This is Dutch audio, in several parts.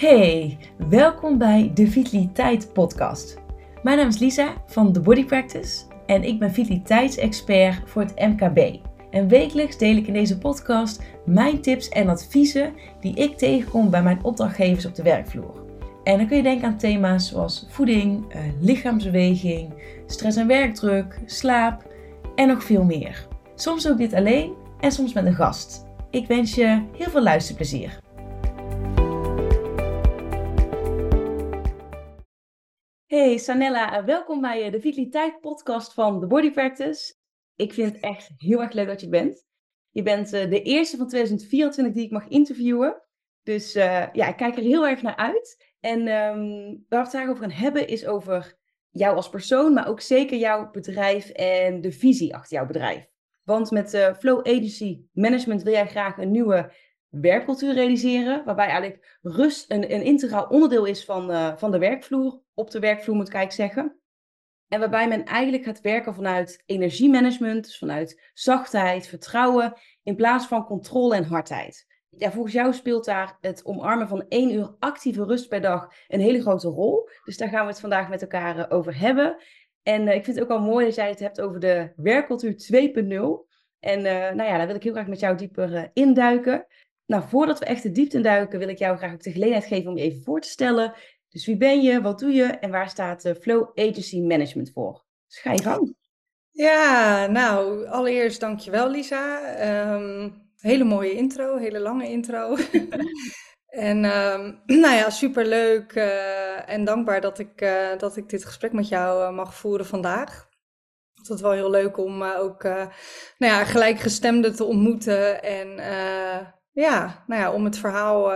Hey, welkom bij de Vitaliteit Podcast. Mijn naam is Lisa van The Body Practice en ik ben vitaliteitsexpert voor het MKB. En wekelijks deel ik in deze podcast mijn tips en adviezen die ik tegenkom bij mijn opdrachtgevers op de werkvloer. En dan kun je denken aan thema's zoals voeding, eh, lichaamsbeweging, stress en werkdruk, slaap en nog veel meer. Soms ik dit alleen en soms met een gast. Ik wens je heel veel luisterplezier. Hey Sanella, welkom bij de Vitaliteit podcast van The Body Practice. Ik vind het echt heel erg leuk dat je bent. Je bent eh, de eerste van 2024 die ik mag interviewen. Dus uh, ja, ik kijk er heel erg naar uit. En um, waar we het vandaag over gaan hebben is over jou als persoon, maar ook zeker jouw bedrijf en de visie achter jouw bedrijf. Want met uh, Flow Agency Management wil jij graag een nieuwe werkcultuur realiseren, waarbij eigenlijk rust een, een integraal onderdeel is van, van de werkvloer, op de werkvloer moet eigenlijk zeggen. En waarbij men eigenlijk gaat werken vanuit energiemanagement, dus vanuit zachtheid, vertrouwen, in plaats van controle en hardheid. Ja, volgens jou speelt daar het omarmen van één uur actieve rust per dag een hele grote rol. Dus daar gaan we het vandaag met elkaar uh, over hebben. En uh, ik vind het ook al mooi dat jij het hebt over de werkcultuur 2.0. En nou ja, daar wil ik heel graag met jou dieper induiken. Nou, voordat we echt de diepte induiken, wil ik jou graag ook de gelegenheid geven om je even voor te stellen. Dus wie ben je, wat doe je en waar staat uh, Flow Agency Management voor? Je gang. Ja, nou, allereerst dankjewel Lisa. Um, hele mooie intro, hele lange intro. en um, nou ja, superleuk uh, en dankbaar dat ik, uh, dat ik dit gesprek met jou mag voeren vandaag. Het is wel heel leuk om ook nou ja, gelijkgestemden te ontmoeten en ja, nou ja, om het verhaal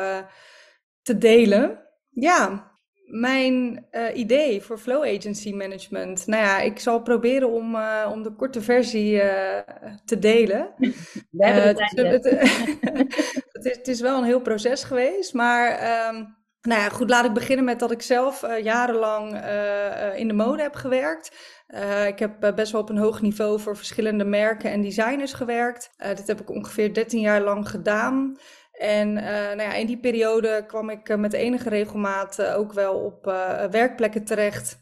te delen. Ja, mijn uh, idee voor Flow Agency Management. Nou ja, ik zal proberen om, uh, om de korte versie te delen. We hebben het, het, het, is, het is wel een heel proces geweest, maar... Um, nou ja, goed, laat ik beginnen met dat ik zelf jarenlang in de mode heb gewerkt. Uh, ik heb best wel op een hoog niveau voor verschillende merken en designers gewerkt. dit heb ik ongeveer 13 jaar lang gedaan. En nou ja, in die periode kwam ik met enige regelmaat ook wel op werkplekken terecht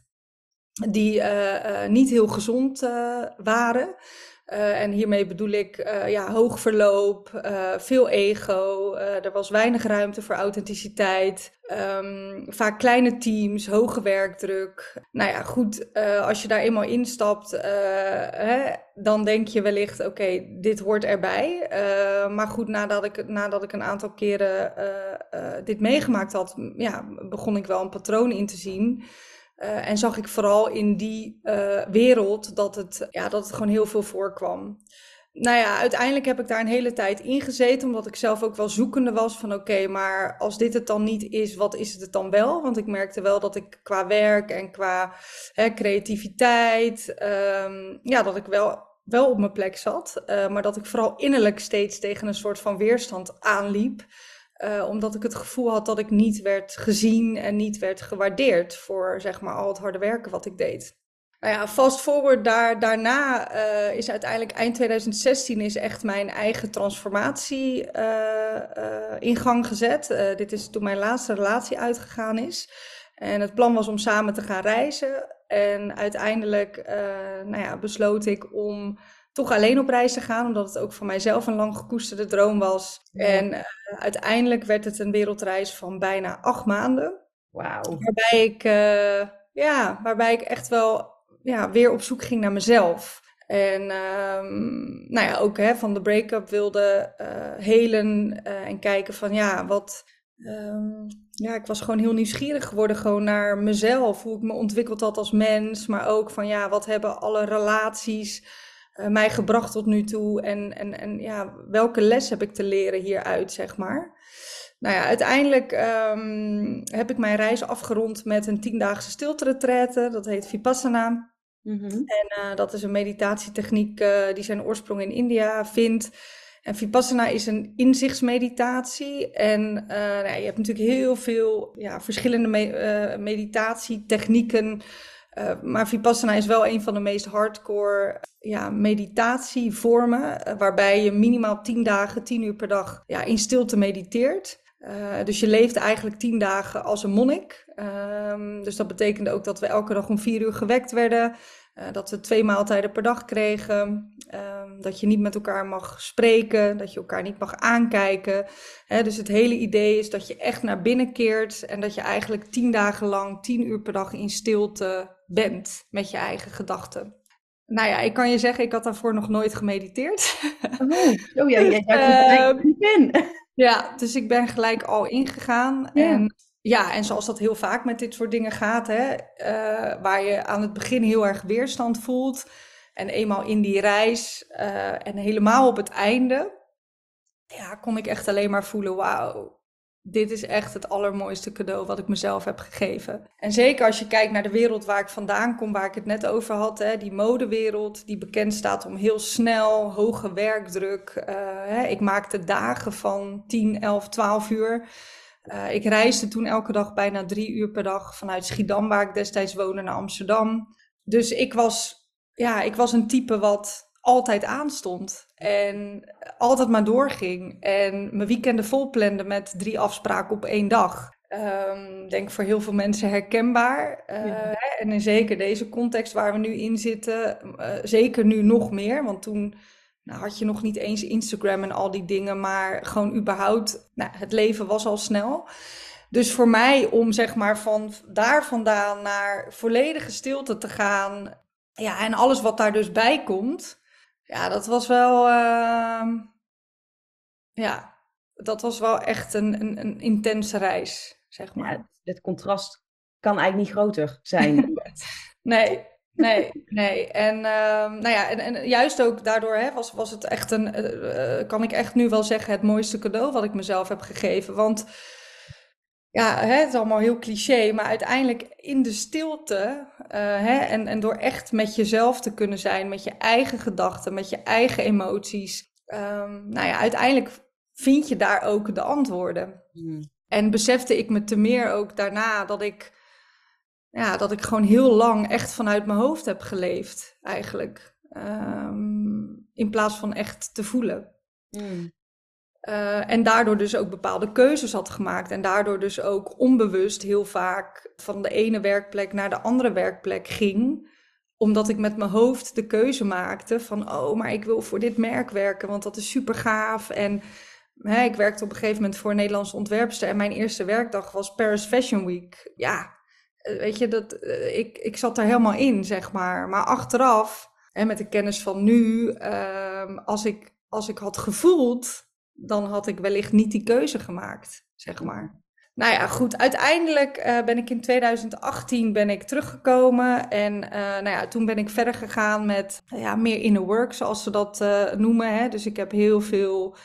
die niet heel gezond waren. Uh, en hiermee bedoel ik uh, ja, hoog verloop, uh, veel ego. er was weinig ruimte voor authenticiteit. Um, vaak kleine teams, hoge werkdruk. Nou ja, goed, als je daar eenmaal instapt, hè, dan denk je wellicht: oké, dit hoort erbij. maar goed, nadat ik, nadat ik een aantal keren dit meegemaakt had, ja, begon ik wel een patroon in te zien. Uh, en zag ik vooral in die uh, wereld dat het, ja, dat het gewoon heel veel voorkwam. Nou ja, uiteindelijk heb ik daar een hele tijd in gezeten, omdat ik zelf ook wel zoekende was van oké, maar als dit het dan niet is, wat is het dan wel? Want ik merkte wel dat ik qua werk en qua hè, creativiteit, um, ja, dat ik wel, wel op mijn plek zat, uh, maar dat ik vooral innerlijk steeds tegen een soort van weerstand aanliep. Uh, omdat ik het gevoel had dat ik niet werd gezien en niet werd gewaardeerd voor zeg maar, al het harde werken wat ik deed. Nou ja, fast forward daar, daarna uh, is uiteindelijk eind 2016 is echt mijn eigen transformatie uh, in gang gezet. dit is toen mijn laatste relatie uitgegaan is. En het plan was om samen te gaan reizen. En uiteindelijk nou ja, besloot ik om toch alleen op reis te gaan, omdat het ook voor mijzelf een lang gekoesterde droom was. En uh, uiteindelijk werd het een wereldreis van bijna acht maanden. Wauw. Waarbij ik, uh, ja, waarbij ik echt wel ja, weer op zoek ging naar mezelf. En um, nou ja, ook hè, van de break-up wilde uh, helen en kijken van ja, wat. Um, ja, ik was gewoon heel nieuwsgierig geworden gewoon naar mezelf, hoe ik me ontwikkeld had als mens, maar ook van ja, wat hebben alle relaties mij gebracht tot nu toe? En, en, en ja, welke les heb ik te leren hieruit, zeg maar? Nou ja, uiteindelijk um, heb ik mijn reis afgerond met een tiendaagse stilte Dat heet Vipassana. Mm -hmm. En uh, dat is een meditatietechniek uh, die zijn oorsprong in India vindt. En Vipassana is een inzichtsmeditatie. En uh, nou, je hebt natuurlijk heel veel ja, verschillende me meditatietechnieken. Uh, maar Vipassana is wel een van de meest hardcore ja, meditatievormen, uh, waarbij je minimaal 10 dagen, 10 uur per dag ja, in stilte mediteert. dus je leeft eigenlijk tien dagen als een monnik. Ehm, dus dat betekende ook dat we elke dag om vier uur gewekt werden. dat we twee maaltijden per dag kregen. Ehm, dat je niet met elkaar mag spreken. Dat je elkaar niet mag aankijken. dus het hele idee is dat je echt naar binnen keert. En dat je eigenlijk tien dagen lang, tien uur per dag in stilte bent met je eigen gedachten. Nou ja, ik kan je zeggen, ik had daarvoor nog nooit gemediteerd. Oh, oh ja, jij uh, in. Ja, dus ik ben gelijk al ingegaan. Ja. En ja, en zoals dat heel vaak met dit soort dingen gaat, hè, uh, waar je aan het begin heel erg weerstand voelt. En eenmaal in die reis uh, en helemaal op het einde, ja, kon ik echt alleen maar voelen, wauw, dit is echt het allermooiste cadeau wat ik mezelf heb gegeven. En zeker als je kijkt naar de wereld waar ik vandaan kom, waar ik het net over had, hè, die modewereld, die bekend staat om heel snel, hoge werkdruk. Uh, hè, ik maakte dagen van 10, 11, 12 uur. Uh, ik reisde toen elke dag bijna drie uur per dag vanuit Schiedam, waar ik destijds woonde, naar Amsterdam. Dus ik was, ja, ik was een type wat altijd aanstond. En altijd maar doorging. En mijn weekenden volplande met drie afspraken op één dag. Um, denk voor heel veel mensen herkenbaar. Uh, En in zeker deze context waar we nu in zitten, uh, zeker nu nog meer. Want toen nou, had je nog niet eens Instagram en al die dingen, maar gewoon überhaupt, nou, het leven was al snel. Dus voor mij om zeg maar van daar vandaan naar volledige stilte te gaan, ja, en alles wat daar dus bij komt, ja, dat was wel. Uh, ja, dat was wel echt een, een, een intense reis, zeg maar. Ja, het contrast kan eigenlijk niet groter zijn. nee, nee, nee. En, uh, nou ja, en, en juist ook daardoor hè, was, was het echt een, uh, kan ik echt nu wel zeggen, het mooiste cadeau wat ik mezelf heb gegeven. Want ja, hè, het is allemaal heel cliché, maar uiteindelijk in de stilte uh, hè, en, en door echt met jezelf te kunnen zijn, met je eigen gedachten, met je eigen emoties. Um, nou ja, uiteindelijk vind je daar ook de antwoorden. Hmm. En besefte ik me te meer ook daarna dat ik, ja, dat ik gewoon heel lang echt vanuit mijn hoofd heb geleefd, eigenlijk. Um, in plaats van echt te voelen. Hmm. Uh, en daardoor dus ook bepaalde keuzes had gemaakt. En daardoor dus ook onbewust heel vaak van de ene werkplek naar de andere werkplek ging. Omdat ik met mijn hoofd de keuze maakte van, oh, maar ik wil voor dit merk werken, want dat is super gaaf. En hè, ik werkte op een gegeven moment voor een Nederlandse ontwerpster. En mijn eerste werkdag was Paris Fashion Week. Ja, eh, weet je, dat, uh, ik, ik zat er helemaal in, zeg maar. Maar achteraf, en met de kennis van nu, uh, als, ik, als ik had gevoeld dan had ik wellicht niet die keuze gemaakt, zeg maar. Nou ja, goed. Uiteindelijk uh, ben ik in 2018 ben ik teruggekomen. En uh, nou ja, toen ben ik verder gegaan met ja, meer inner work, zoals ze dat uh, noemen. Hè. Dus ik heb heel veel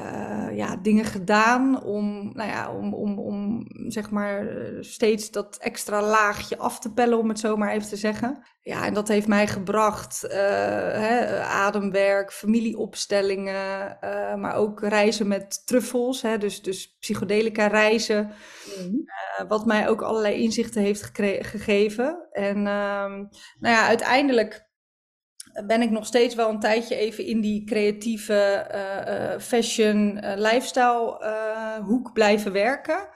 uh, ja, dingen gedaan om, nou ja, om, om, om zeg maar steeds dat extra laagje af te pellen, om het zo maar even te zeggen. Ja, en dat heeft mij gebracht uh, hè, ademwerk, familieopstellingen, uh, maar ook reizen met truffels, hè, dus, dus psychedelica reizen, mm. wat mij ook allerlei inzichten heeft gegeven. En nou ja, uiteindelijk ben ik nog steeds wel een tijdje even in die creatieve uh, fashion uh, lifestyle hoek blijven werken.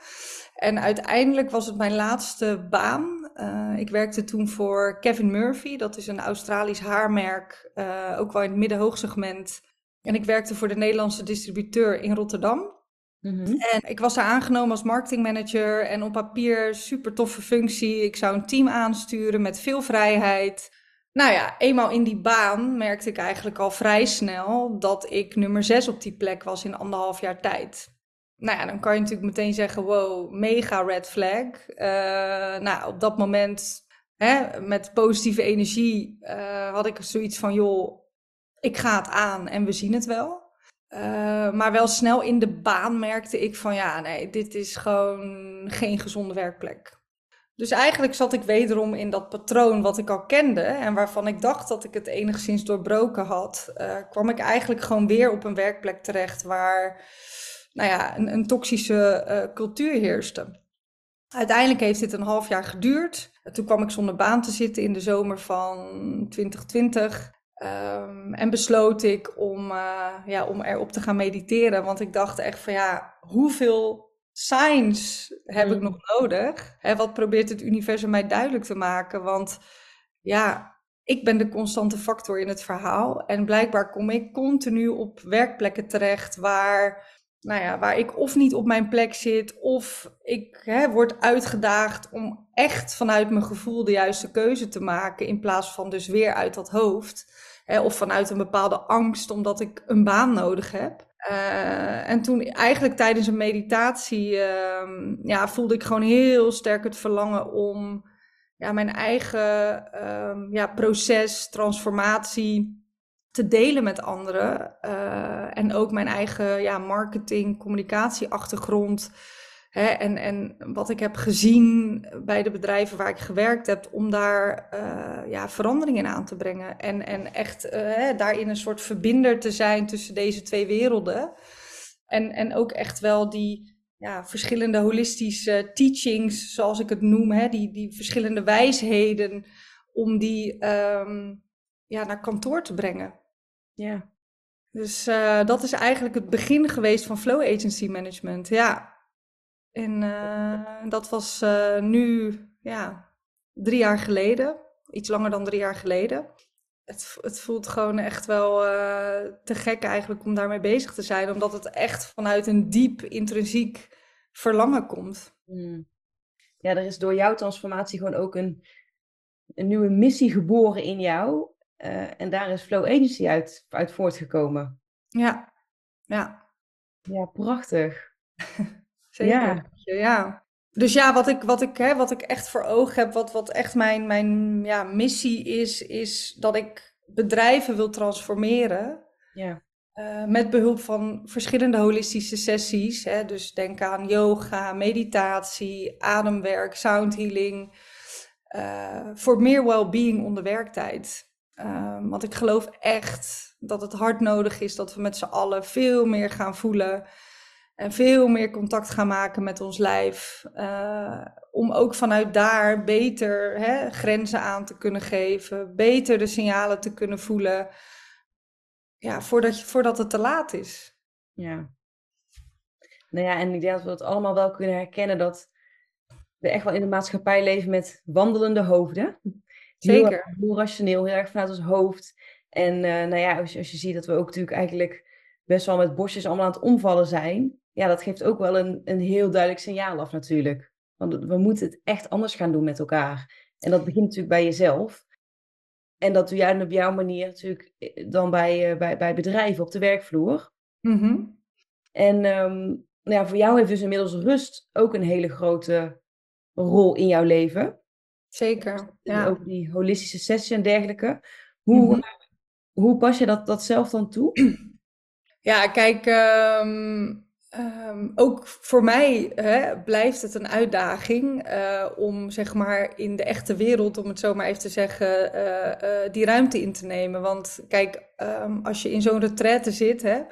En uiteindelijk was het mijn laatste baan. ik werkte toen voor Kevin Murphy, dat is een Australisch haarmerk, ook wel in het middenhoogsegment. En ik werkte voor de Nederlandse distributeur in Rotterdam. Mm -hmm. En ik was daar aangenomen als marketingmanager en op papier super toffe functie. Ik zou een team aansturen met veel vrijheid. Nou ja, eenmaal in die baan merkte ik eigenlijk al vrij snel dat ik nummer zes op die plek was in anderhalf jaar tijd. Nou ja, dan kan je natuurlijk meteen zeggen, wow, mega red flag. Uh, nou, op dat moment, hè, met positieve energie, uh, had ik zoiets van, joh, ik ga het aan en we zien het wel. Uh, maar wel snel in de baan merkte ik van, ja, nee, dit is gewoon geen gezonde werkplek. Dus eigenlijk zat ik wederom in dat patroon wat ik al kende en waarvan ik dacht dat ik het enigszins doorbroken had, uh, kwam ik eigenlijk gewoon weer op een werkplek terecht waar nou ja, een, een toxische uh, cultuur heerste. Uiteindelijk heeft dit een half jaar geduurd. Toen kwam ik zonder baan te zitten in de zomer van 2020. Um, ehm, en besloot ik om, uh, ja, om erop te gaan mediteren. Want ik dacht echt van ja, hoeveel signs heb ik Mm. nog nodig? Hè, wat probeert het universum mij duidelijk te maken? Want ja, ik ben de constante factor in het verhaal. En blijkbaar kom ik continu op werkplekken terecht waar, nou ja, waar ik of niet op mijn plek zit, of ik hè, word uitgedaagd om echt vanuit mijn gevoel de juiste keuze te maken, in plaats van dus weer uit dat hoofd. Hè, of vanuit een bepaalde angst omdat ik een baan nodig heb. Uh, en toen eigenlijk tijdens een meditatie uh, ja, voelde ik gewoon heel sterk het verlangen om ja, mijn eigen uh, ja, proces, transformatie te delen met anderen. Uh, en ook mijn eigen ja, marketing, communicatieachtergrond. Hè, en, en wat ik heb gezien bij de bedrijven waar ik gewerkt heb, om daar uh, ja, verandering in aan te brengen. En, en echt uh, hè, daarin een soort verbinder te zijn tussen deze twee werelden. En, en ook echt wel die ja, verschillende holistische teachings, zoals ik het noem, hè, die, die verschillende wijsheden, om die um, ja, naar kantoor te brengen. Ja. Dus uh, dat is eigenlijk het begin geweest van Flow Agency Management. Ja. En uh, dat was uh, nu ja, drie jaar geleden, iets langer dan drie jaar geleden. Het, het voelt gewoon echt wel uh, te gek eigenlijk om daarmee bezig te zijn, omdat het echt vanuit een diep intrinsiek verlangen komt. Hmm. Ja, er is door jouw transformatie gewoon ook een, een nieuwe missie geboren in jou. En daar is Flow Agency uit, uit voortgekomen. Ja, ja. Ja, prachtig. Zeker. Ja. ja. Dus ja, wat ik, wat ik, hè, wat ik echt voor ogen heb, wat, wat echt mijn, mijn ja, missie is, is dat ik bedrijven wil transformeren. Ja. Uh, met behulp van verschillende holistische sessies. Hè, dus denk aan yoga, meditatie, ademwerk, sound healing. Uh, voor meer well-being onder werktijd. Uh, want ik geloof echt dat het hard nodig is dat we met z'n allen veel meer gaan voelen. En veel meer contact gaan maken met ons lijf. Uh, om ook vanuit daar beter hè, grenzen aan te kunnen geven. Beter de signalen te kunnen voelen. Ja, voordat, je, voordat het te laat is. Ja. Nou ja, en ik denk dat we het allemaal wel kunnen herkennen dat we echt wel in de maatschappij leven met wandelende hoofden. Zeker. Heel, heel rationeel, heel erg vanuit ons hoofd. En uh, nou ja, als je, als je ziet dat we ook natuurlijk eigenlijk best wel met bosjes allemaal aan het omvallen zijn. Ja, dat geeft ook wel een, een heel duidelijk signaal af natuurlijk. Want we moeten het echt anders gaan doen met elkaar. En dat begint natuurlijk bij jezelf. En dat doe jij op jouw manier natuurlijk dan bij, uh, bij, bij bedrijven op de werkvloer. Mm -hmm. En um, nou ja, voor jou heeft dus inmiddels rust ook een hele grote rol in jouw leven. Zeker, ja. Ook die holistische sessie en dergelijke. Hoe, Mhm. hoe pas je dat, dat zelf dan toe? Ja, kijk, ehm, ehm, ook voor mij hè, blijft het een uitdaging eh, om zeg maar in de echte wereld, om het zo maar even te zeggen, eh, eh, die ruimte in te nemen. Want kijk, ehm, als je in zo'n retraite zit, hè,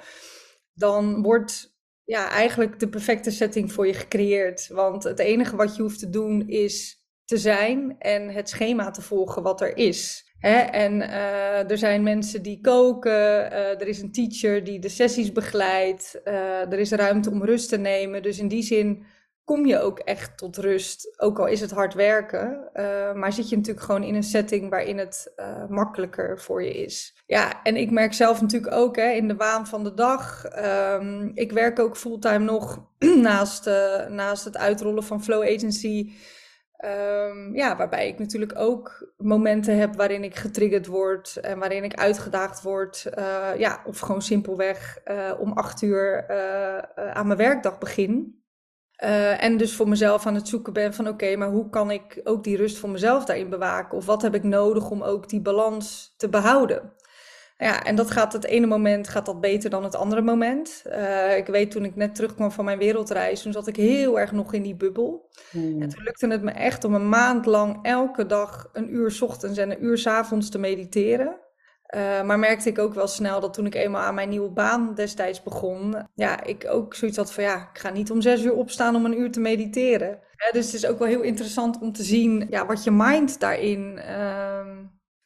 dan wordt ja, eigenlijk de perfecte setting voor je gecreëerd. Want het enige wat je hoeft te doen is te zijn en het schema te volgen wat er is. Hè? En uh, er zijn mensen die koken, uh, er is een teacher die de sessies begeleidt, uh, er is ruimte om rust te nemen. Dus in die zin kom je ook echt tot rust, ook al is het hard werken. maar zit je natuurlijk gewoon in een setting waarin het makkelijker voor je is. Ja, en ik merk zelf natuurlijk ook hè, in de waan van de dag. Um, ik werk ook fulltime nog naast, naast het uitrollen van Flow Agency. Um, ja, waarbij ik natuurlijk ook momenten heb waarin ik getriggerd word en waarin ik uitgedaagd word. Uh, ja, of gewoon simpelweg uh, om acht uur uh, aan mijn werkdag begin. en dus voor mezelf aan het zoeken ben van oké, maar hoe kan ik ook die rust voor mezelf daarin bewaken? Of wat heb ik nodig om ook die balans te behouden? Ja, en dat gaat het ene moment gaat dat beter dan het andere moment. Uh, ik weet toen ik net terugkwam van mijn wereldreis, toen zat ik heel erg nog in die bubbel. Hmm. En toen lukte het me echt om een maand lang elke dag een uur 's ochtends en een uur 's avonds te mediteren. Uh, maar merkte ik ook wel snel dat toen ik eenmaal aan mijn nieuwe baan destijds begon, ja, ik ook zoiets had van ja, ik ga niet om zes uur opstaan om een uur te mediteren. Ja, dus het is ook wel heel interessant om te zien ja, wat je mind daarin. Uh,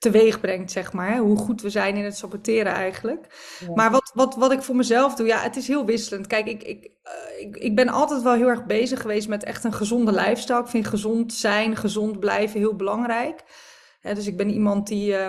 teweeg brengt, zeg maar. Hoe goed we zijn in het saboteren eigenlijk. Maar wat, wat, wat ik voor mezelf doe, ja, het is heel wisselend. Kijk, ik, ik, uh, ik, ik ben altijd wel heel erg bezig geweest met echt een gezonde lifestyle. Ik vind gezond zijn, gezond blijven heel belangrijk. dus ik ben iemand die uh,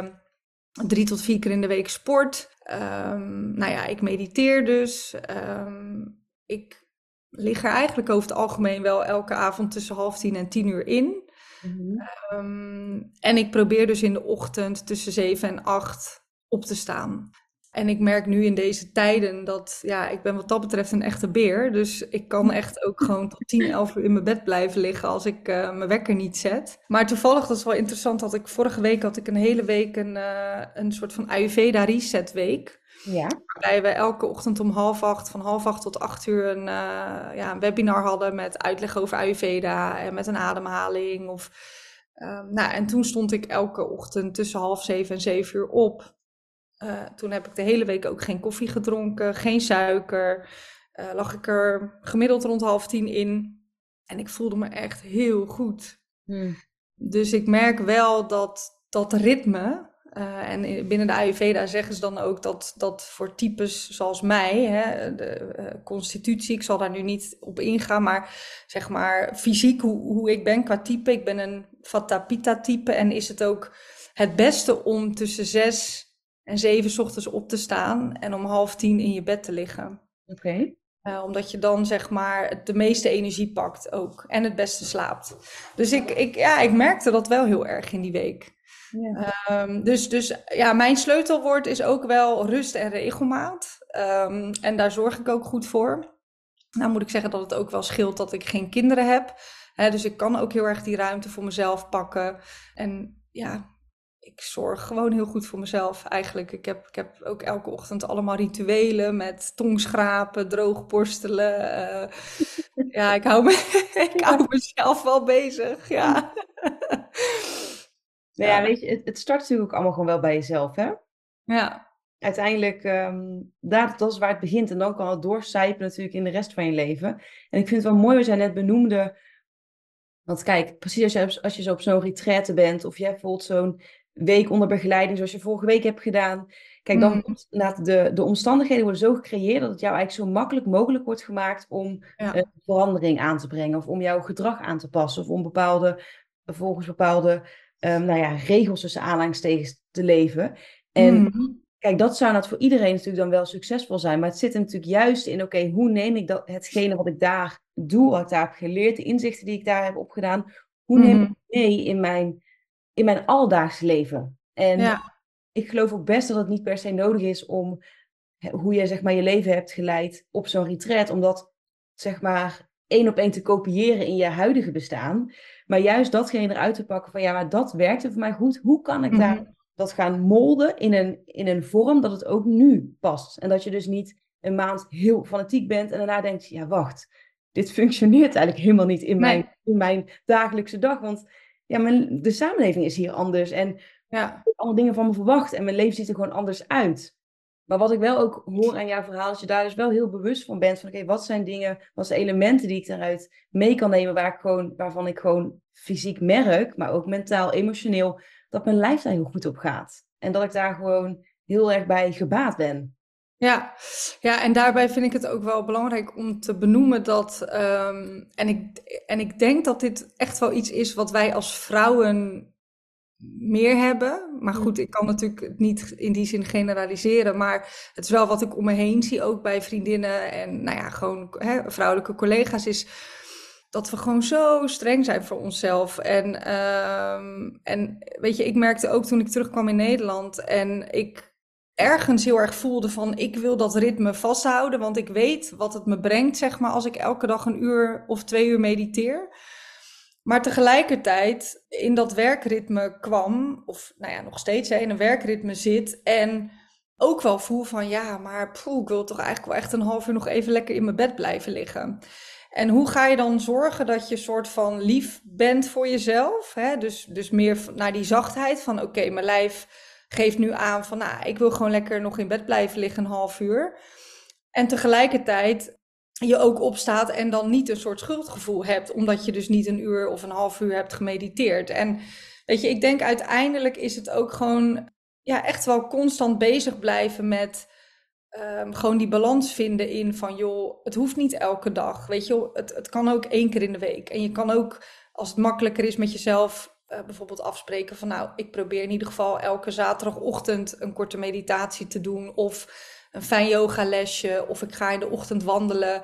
drie tot vier keer in de week sport. Um, nou ja, ik mediteer dus. Um, ik lig er eigenlijk over het algemeen wel elke avond tussen half tien en tien uur in. Mm um, en ik probeer dus in de ochtend tussen zeven en acht op te staan. En ik merk nu in deze tijden dat, ja, ik ben wat dat betreft een echte beer. Dus ik kan echt ook gewoon tot 10, 11 uur in mijn bed blijven liggen als ik uh, mijn wekker niet zet. Maar toevallig, dat is wel interessant, dat ik vorige week had ik een hele week een, uh, een soort van Ayurveda reset week. Ja. Waarbij we elke ochtend om half acht, van half acht tot acht uur, een, uh, ja, een webinar hadden met uitleg over Ayurveda en met een ademhaling. Of, um, nou, en toen stond ik elke ochtend tussen half zeven en zeven uur op. Uh, toen heb ik de hele week ook geen koffie gedronken, geen suiker. Uh, lag ik er gemiddeld rond half tien in. En ik voelde me echt heel goed. Hmm. Dus ik merk wel dat dat ritme, uh, en binnen de Ayurveda zeggen ze dan ook dat, dat voor types zoals mij, hè, de uh, constitutie, ik zal daar nu niet op ingaan, maar zeg maar fysiek hoe, hoe ik ben qua type. Ik ben een Vata Pitta type en is het ook het beste om tussen zes en zeven ochtends op te staan en om half tien in je bed te liggen. Oké. Okay. Uh, omdat je dan zeg maar de meeste energie pakt ook en het beste slaapt. Dus ik, ik, ja, ik merkte dat wel heel erg in die week. Ja. Um, dus, dus ja, mijn sleutelwoord is ook wel rust en regelmaat. Um, en daar zorg ik ook goed voor. Nou moet ik zeggen dat het ook wel scheelt dat ik geen kinderen heb. Dus ik kan ook heel erg die ruimte voor mezelf pakken. En ja, ik zorg gewoon heel goed voor mezelf eigenlijk. Ik heb, ik heb ook elke ochtend allemaal rituelen met tongschrapen, droogborstelen. Uh, ja, ik hou, me, ik hou mezelf wel bezig. Ja. Nou ja, weet je, het, het, start natuurlijk ook allemaal gewoon wel bij jezelf, hè? Ja. Uiteindelijk, um, daar, dat is waar het begint. En dan kan het doorcijpen natuurlijk in de rest van je leven. En ik vind het wel mooi wat jij net benoemde. Want kijk, precies als je, als je zo op zo'n retraite bent... of jij bijvoorbeeld zo'n week onder begeleiding zoals je vorige week hebt gedaan... Kijk, dan mm. de, de omstandigheden worden zo gecreëerd... dat het jou eigenlijk zo makkelijk mogelijk wordt gemaakt... om ja. een verandering aan te brengen... of om jouw gedrag aan te passen... of om bepaalde, volgens bepaalde um, nou ja, regels tussen aanhalingstekens te leven. En mm. kijk, dat zou dat voor iedereen natuurlijk dan wel succesvol zijn. Maar het zit er natuurlijk juist in, oké, hoe neem ik dat, hetgene wat ik daar doe, wat ik daar heb geleerd, de inzichten die ik daar heb opgedaan, hoe neem ik mm-hmm. mee in mijn, in mijn alledaagse leven? En ja. ik geloof ook best dat het niet per se nodig is om hoe je zeg maar je leven hebt geleid op zo'n retreat, omdat zeg maar één op één te kopiëren in je huidige bestaan. Maar juist datgene eruit te pakken van ja, maar dat werkte voor mij goed. Hoe kan ik daar mhm. dat gaan molden in een, in een vorm dat het ook nu past? En dat je dus niet een maand heel fanatiek bent en daarna denkt, ja wacht, dit functioneert eigenlijk helemaal niet in, mijn, in mijn dagelijkse dag. Want ja, mijn, de samenleving is hier anders en ja. allemaal dingen van me verwacht en mijn leven ziet er gewoon anders uit. Maar wat ik wel ook hoor aan jouw verhaal, is je daar dus wel heel bewust van bent. Van oké, wat zijn dingen, wat zijn elementen die ik daaruit mee kan nemen, waar ik gewoon, waarvan ik gewoon fysiek merk, maar ook mentaal, emotioneel, dat mijn lijf daar heel goed op gaat. En dat ik daar gewoon heel erg bij gebaat ben. Ja, ja, en daarbij vind ik het ook wel belangrijk om te benoemen dat, um, en, ik, en ik denk dat dit echt wel iets is wat wij als vrouwen meer hebben. Maar goed, ik kan natuurlijk niet in die zin generaliseren. Maar het is wel wat ik om me heen zie, ook bij vriendinnen en nou ja, gewoon hè, vrouwelijke collega's, is dat we gewoon zo streng zijn voor onszelf. En, um, en weet je, ik merkte ook toen ik terugkwam in Nederland en ik ergens heel erg voelde van ik wil dat ritme vasthouden, want ik weet wat het me brengt, zeg maar, als ik elke dag een uur of twee uur mediteer. Maar tegelijkertijd in dat werkritme kwam, of nou ja, nog steeds in een werkritme zit. En ook wel voel van ja, maar poeh, ik wil toch eigenlijk wel echt een half uur nog even lekker in mijn bed blijven liggen. En hoe ga je dan zorgen dat je soort van lief bent voor jezelf? Hè? Dus, dus meer naar die zachtheid van oké, mijn lijf geeft nu aan van nou, ik wil gewoon lekker nog in bed blijven liggen een half uur. En tegelijkertijd je ook opstaat en dan niet een soort schuldgevoel hebt, omdat je dus niet een uur of een half uur hebt gemediteerd. En weet je, ik denk uiteindelijk is het ook gewoon ja, echt wel constant bezig blijven met ehm, gewoon die balans vinden in van joh, het hoeft niet elke dag. Weet je, het, het kan ook één keer in de week. En je kan ook, als het makkelijker is met jezelf, uh, bijvoorbeeld afspreken van nou, ik probeer in ieder geval elke zaterdagochtend een korte meditatie te doen. Of een fijn yogalesje. Of ik ga in de ochtend wandelen.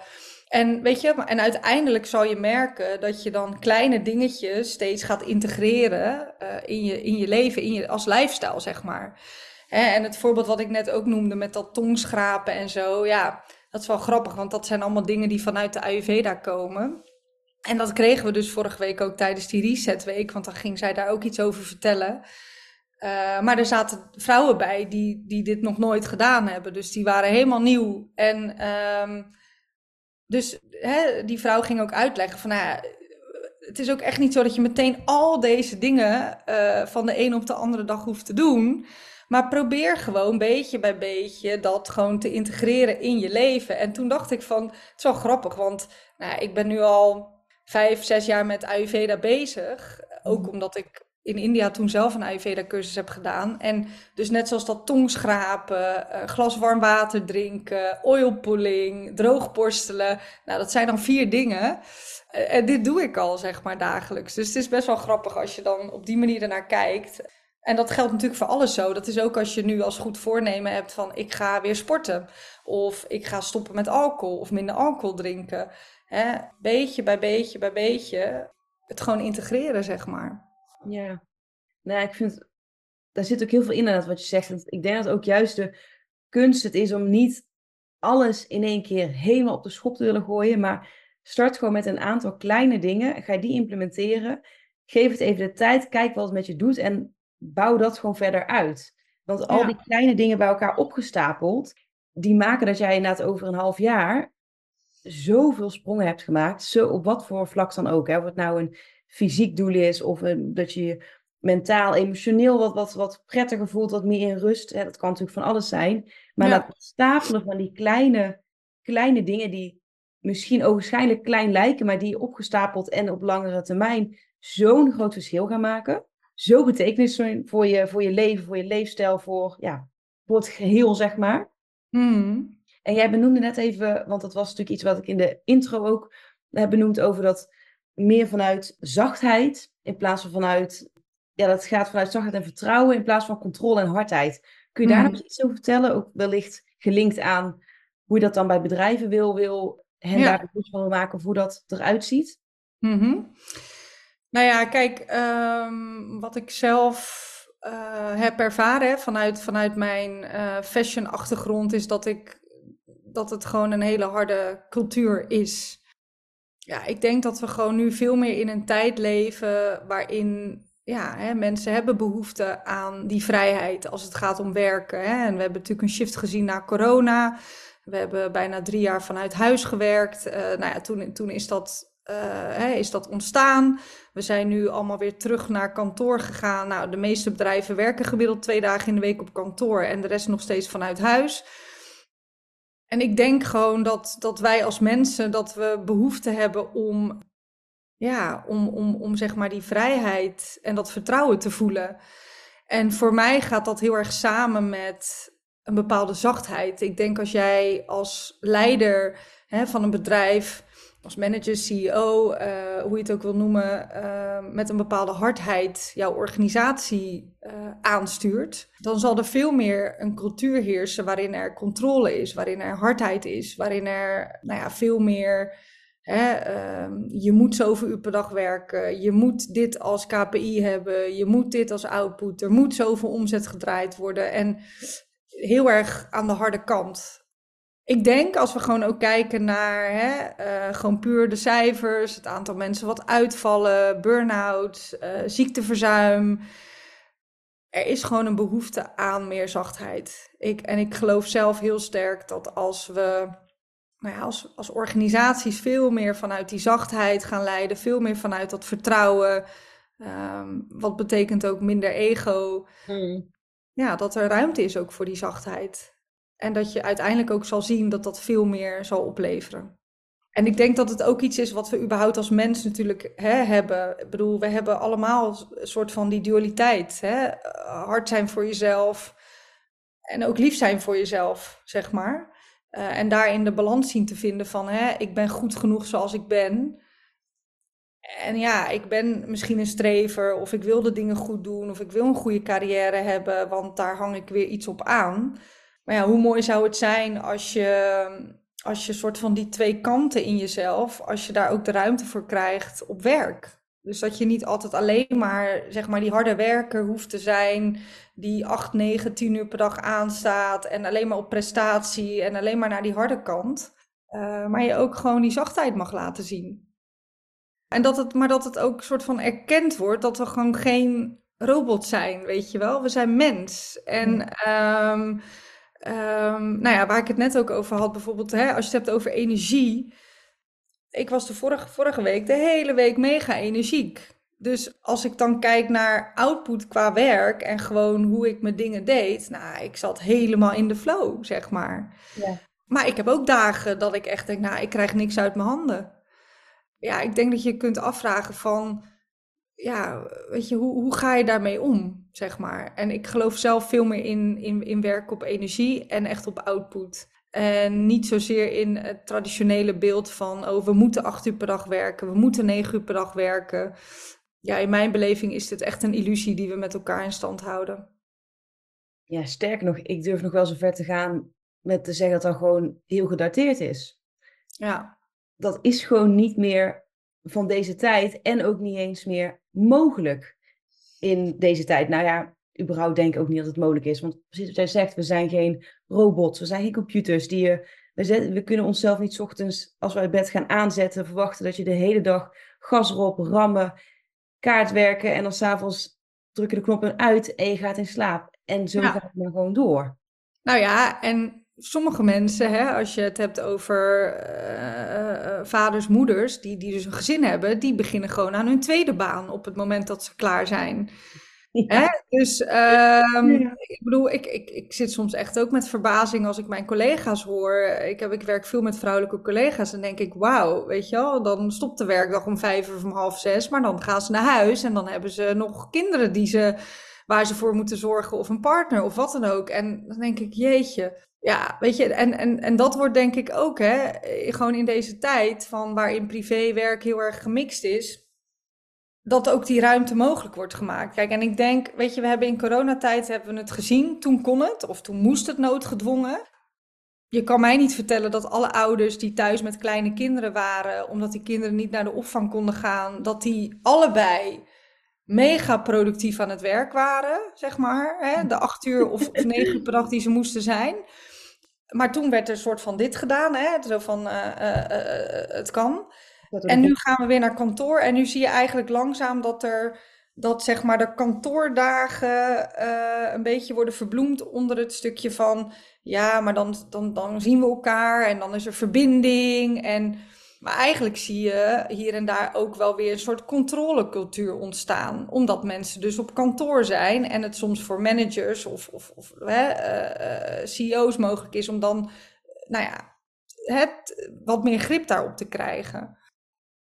En weet je, en uiteindelijk zal je merken dat je dan kleine dingetjes steeds gaat integreren uh, in, je, in je leven, in je, als lifestyle, zeg maar. Hè, en het voorbeeld wat ik net ook noemde met dat tongschrapen en zo, ja, dat is wel grappig, want dat zijn allemaal dingen die vanuit de Ayurveda komen. En dat kregen we dus vorige week ook tijdens die resetweek, want dan ging zij daar ook iets over vertellen. Uh, maar er zaten vrouwen bij die, die dit nog nooit gedaan hebben, dus die waren helemaal nieuw. En um, dus hè, die vrouw ging ook uitleggen van, nou ja, het is ook echt niet zo dat je meteen al deze dingen uh, van de een op de andere dag hoeft te doen. Maar probeer gewoon beetje bij beetje dat gewoon te integreren in je leven. En toen dacht ik van, het is wel grappig, want nou, ik ben nu al vijf, zes jaar met Ayurveda bezig. Ook mhm. omdat ik in India toen zelf een Ayurveda-cursus heb gedaan. En dus net zoals dat tongschrapen, uh, glas warm water drinken, oilpulling, droogborstelen. Nou, dat zijn dan vier dingen. Uh, en dit doe ik al, zeg maar, dagelijks. Dus het is best wel grappig als je dan op die manier ernaar kijkt. En dat geldt natuurlijk voor alles zo. Dat is ook als je nu als goed voornemen hebt van ik ga weer sporten. Of ik ga stoppen met alcohol of minder alcohol drinken. Beetje bij beetje bij beetje het gewoon integreren, zeg maar. Ja, nou, ik vind, daar zit ook heel veel in aan wat je zegt. Ik denk dat ook juist de kunst het is om niet alles in één keer helemaal op de schop te willen gooien, maar start gewoon met een aantal kleine dingen. Ga die implementeren. Geef het even de tijd, kijk wat het met je doet en bouw dat gewoon verder uit. Want al die kleine dingen bij elkaar opgestapeld, die maken dat jij inderdaad over een half jaar zoveel sprongen hebt gemaakt. Zo, op wat voor vlak dan ook. Hè? Of het nou een fysiek doel is, of een, dat je je mentaal, emotioneel wat, wat, wat prettiger voelt, wat meer in rust. Hè? Dat kan natuurlijk van alles zijn. Maar dat stapelen van die kleine, kleine dingen die misschien ogenschijnlijk klein lijken, maar die opgestapeld en op langere termijn zo'n groot verschil gaan maken. Zo betekenisvol voor je, voor je leven, voor je leefstijl, voor, ja, voor het geheel, zeg maar. Hmm. En jij benoemde net even, want dat was natuurlijk iets wat ik in de intro ook heb benoemd over dat meer vanuit zachtheid in plaats van vanuit, ja, dat gaat vanuit zachtheid en vertrouwen in plaats van controle en hardheid. Kun je daar mhm. nog iets over vertellen? Ook wellicht gelinkt aan hoe je dat dan bij bedrijven wil, wil hen daar bewust van maken of hoe dat eruit ziet? Mm Nou ja, kijk, ehm, wat ik zelf uh, heb ervaren vanuit, vanuit mijn uh, fashion-achtergrond is dat ik dat het gewoon een hele harde cultuur is. Ja, ik denk dat we gewoon nu veel meer in een tijd leven waarin ja, hè, mensen hebben behoefte aan die vrijheid als het gaat om werken. Hè. En we hebben natuurlijk een shift gezien na corona. We hebben bijna drie jaar vanuit huis gewerkt. Uh, nou ja, toen, toen is, dat, uh, hè, is dat ontstaan. We zijn nu allemaal weer terug naar kantoor gegaan. Nou, de meeste bedrijven werken gemiddeld twee dagen in de week op kantoor en de rest nog steeds vanuit huis. En ik denk gewoon dat, dat wij als mensen, dat we behoefte hebben om, ja, om, om, om zeg maar die vrijheid en dat vertrouwen te voelen. En voor mij gaat dat heel erg samen met een bepaalde zachtheid. Ik denk als jij als leider hè, van een bedrijf als manager, CEO, eh, hoe je het ook wil noemen, uh, met een bepaalde hardheid jouw organisatie uh, aanstuurt, dan zal er veel meer een cultuur heersen waarin er controle is, waarin er hardheid is, waarin er nou ja, veel meer. Hè, ehm, je moet zoveel uur per dag werken, je moet dit als KPI hebben, je moet dit als output, er moet zoveel omzet gedraaid worden. En heel erg aan de harde kant ik denk als we gewoon ook kijken naar hè, uh, gewoon puur de cijfers, het aantal mensen wat uitvallen, burn-out, uh, ziekteverzuim. Er is gewoon een behoefte aan meer zachtheid. Ik, en ik geloof zelf heel sterk dat als we nou ja, als, als organisaties veel meer vanuit die zachtheid gaan leiden, veel meer vanuit dat vertrouwen, um, wat betekent ook minder ego, hmm. ja, dat er ruimte is ook voor die zachtheid. En dat je uiteindelijk ook zal zien dat dat veel meer zal opleveren. En ik denk dat het ook iets is wat we überhaupt als mens natuurlijk hè, hebben. Ik bedoel, we hebben allemaal een soort van die dualiteit. Hè? Hard zijn voor jezelf en ook lief zijn voor jezelf, zeg maar. Uh, en daarin de balans zien te vinden van, hè, ik ben goed genoeg zoals ik ben. En ja, ik ben misschien een strever, of ik wil de dingen goed doen, of ik wil een goede carrière hebben, want daar hang ik weer iets op aan. Maar ja, hoe mooi zou het zijn als je, als je soort van die twee kanten in jezelf, als je daar ook de ruimte voor krijgt op werk. Dus dat je niet altijd alleen maar, zeg maar, die harde werker hoeft te zijn, die 8, 9, 10 uur per dag aanstaat en alleen maar op prestatie en alleen maar naar die harde kant. Uh, maar je ook gewoon die zachtheid mag laten zien. En dat het, maar dat het ook soort van erkend wordt dat we gewoon geen robot zijn, weet je wel. We zijn mens. En um, um, nou ja, waar ik het net ook over had, bijvoorbeeld hè, als je het hebt over energie. Ik was de vorige, vorige week de hele week mega energiek. Dus als ik dan kijk naar output qua werk en gewoon hoe ik mijn dingen deed, nou, ik zat helemaal in de flow, zeg maar. Ja. Maar ik heb ook dagen dat ik echt denk, nou, ik krijg niks uit mijn handen ja, ik denk dat je kunt afvragen van, ja, weet je, hoe, hoe ga je daarmee om, zeg maar. En ik geloof zelf veel meer in, in, in werken op energie en echt op output. En niet zozeer in het traditionele beeld van, oh, we moeten acht uur per dag werken, we moeten negen uur per dag werken. Ja, in mijn beleving is dit echt een illusie die we met elkaar in stand houden. Ja, sterker nog, ik durf nog wel zo ver te gaan met te zeggen dat dat gewoon heel gedateerd is. Ja dat is gewoon niet meer van deze tijd en ook niet eens meer mogelijk in deze tijd. Nou ja, überhaupt denk ik ook niet dat het mogelijk is. Want precies wat jij zegt, we zijn geen robots, we zijn geen computers die je. We, we kunnen onszelf niet ochtends, als we uit bed gaan aanzetten, verwachten dat je de hele dag gas erop, rammen, kaart werken en dan s'avonds druk je de knoppen uit en je gaat in slaap. En zo gaat het maar gewoon door. Nou ja, en sommige mensen, hè, als je het hebt over uh, vaders, moeders, die, die dus een gezin hebben, die beginnen gewoon aan hun tweede baan op het moment dat ze klaar zijn. Hè? Dus um, ik bedoel, ik, ik, ik zit soms echt ook met verbazing als ik mijn collega's hoor. Ik, heb, ik werk veel met vrouwelijke collega's en denk ik, wauw, weet je wel, dan stopt de werkdag om vijf of om half zes, maar dan gaan ze naar huis en dan hebben ze nog kinderen die ze, waar ze voor moeten zorgen of een partner of wat dan ook. En dan denk ik, jeetje, ja, weet je, en, en, en dat wordt denk ik ook, hè, eh, gewoon in deze tijd van waarin privéwerk heel erg gemixt is, dat ook die ruimte mogelijk wordt gemaakt. Kijk, en ik denk, weet je, we hebben in coronatijd hebben we het gezien, toen kon het, of toen moest het noodgedwongen. Je kan mij niet vertellen dat alle ouders die thuis met kleine kinderen waren, omdat die kinderen niet naar de opvang konden gaan, dat die allebei mega productief aan het werk waren, zeg maar. Hè? De acht uur of, of negen uur per dag die ze moesten zijn. Maar toen werd er een soort van dit gedaan, hè? zo van uh, uh, het kan. En nu gaan we weer naar kantoor en nu zie je eigenlijk langzaam dat er dat zeg maar de kantoordagen een beetje worden verbloemd onder het stukje van ja, maar dan, dan, dan zien we elkaar en dan is er verbinding en maar eigenlijk zie je hier en daar ook wel weer een soort controlecultuur ontstaan. Omdat mensen dus op kantoor zijn en het soms voor managers of, of, of hè, uh, CEO's mogelijk is om dan, nou ja, het, wat meer grip daarop te krijgen.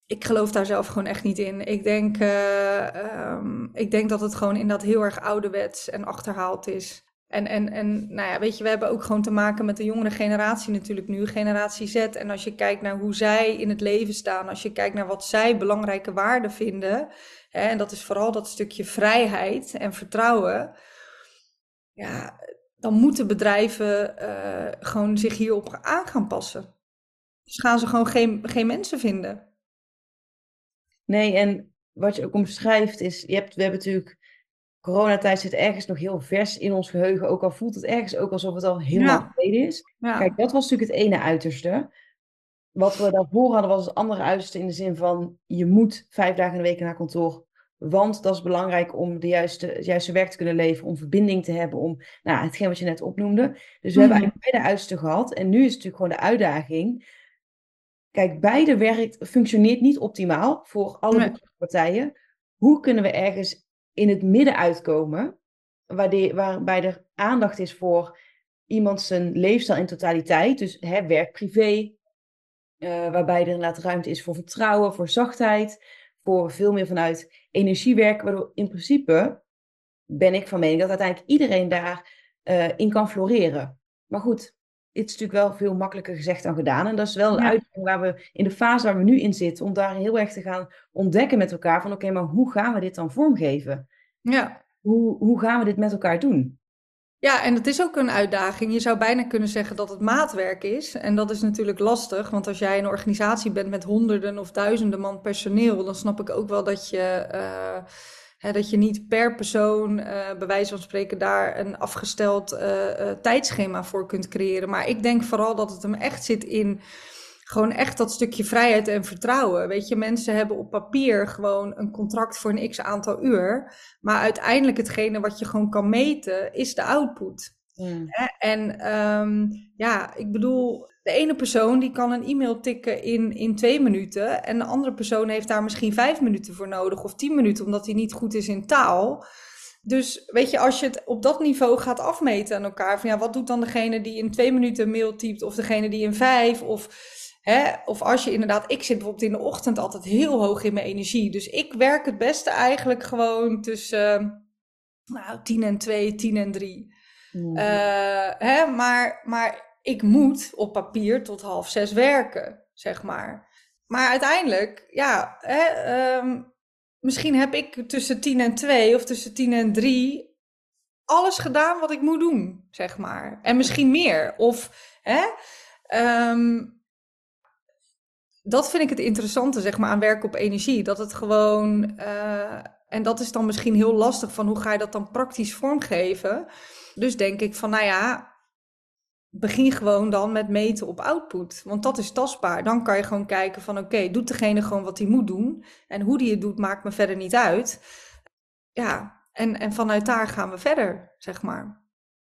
Ik geloof daar zelf gewoon echt niet in. Ik denk, uh, um, ik denk dat het gewoon inderdaad heel erg ouderwets en achterhaald is. En, en, en nou ja, weet je, we hebben ook gewoon te maken met de jongere generatie natuurlijk nu, generatie Z. En als je kijkt naar hoe zij in het leven staan, als je kijkt naar wat zij belangrijke waarden vinden, hè, en dat is vooral dat stukje vrijheid en vertrouwen, ja, dan moeten bedrijven uh, gewoon zich hierop aan gaan passen. Dus gaan ze gewoon geen, geen mensen vinden. Nee, en wat je ook omschrijft is, je hebt, we hebben natuurlijk coronatijd zit ergens nog heel vers in ons geheugen. Ook al voelt het ergens ook alsof het al heel lang geleden is. Kijk, dat was natuurlijk het ene uiterste. Wat we daarvoor hadden was het andere uiterste in de zin van... je moet vijf dagen in de week naar kantoor. Want dat is belangrijk om de juiste, het juiste werk te kunnen leveren. Om verbinding te hebben. Om nou, hetgeen wat je net opnoemde. Dus we hebben mhm. eigenlijk beide uitersten gehad. En nu is het natuurlijk gewoon de uitdaging... Kijk, beide werkt, functioneert niet optimaal voor alle partijen. Hoe kunnen we ergens in het midden uitkomen, waarbij er aandacht is voor iemand zijn leefstijl in totaliteit, dus hè, werk, privé, waarbij er inderdaad ruimte is voor vertrouwen, voor zachtheid, voor veel meer vanuit energie werken. Waardoor in principe ben ik van mening dat uiteindelijk iedereen daarin in kan floreren. Maar goed, dit is natuurlijk wel veel makkelijker gezegd dan gedaan. En dat is wel een uitdaging waar we in de fase waar we nu in zitten, om daar heel erg te gaan ontdekken met elkaar van oké, maar hoe gaan we dit dan vormgeven? Ja. Hoe, hoe gaan we dit met elkaar doen? Ja, en het is ook een uitdaging. Je zou bijna kunnen zeggen dat het maatwerk is. En dat is natuurlijk lastig, want als jij een organisatie bent met honderden of duizenden man personeel, dan snap ik ook wel dat je. Uh, dat je niet per persoon, uh, bij wijze van spreken, daar een afgesteld uh, tijdschema voor kunt creëren. Maar ik denk vooral dat het hem echt zit in gewoon echt dat stukje vrijheid en vertrouwen. Weet je, mensen hebben op papier gewoon een contract voor een x aantal uur. Maar uiteindelijk hetgene wat je gewoon kan meten, is de output. Mm. En um, ja, ik bedoel, de ene persoon die kan een e-mail tikken in, in twee minuten. En de andere persoon heeft daar misschien vijf minuten voor nodig of tien minuten, omdat hij niet goed is in taal. Dus weet je, als je het op dat niveau gaat afmeten aan elkaar, van ja, wat doet dan degene die in twee minuten een mail typt, of degene die in vijf, of, hè, of als je inderdaad, ik zit bijvoorbeeld in de ochtend altijd heel hoog in mijn energie. Dus ik werk het beste eigenlijk gewoon tussen, nou, tien en twee, tien en drie. Mm. hè, maar, maar ik moet op papier tot half zes werken, zeg maar. Maar uiteindelijk, ja, hè, ehm, misschien heb ik tussen tien en twee of tussen tien en drie alles gedaan wat ik moet doen, zeg maar. En misschien meer. Of, hè, ehm, dat vind ik het interessante, zeg maar, aan werken op energie. Dat het gewoon, uh, en dat is dan misschien heel lastig van hoe ga je dat dan praktisch vormgeven. Dus denk ik van, nou ja, begin gewoon dan met meten op output. Want dat is tastbaar. Dan kan je gewoon kijken van oké, doet degene gewoon wat hij moet doen. En hoe die het doet maakt me verder niet uit. Ja, en, en vanuit daar gaan we verder, zeg maar.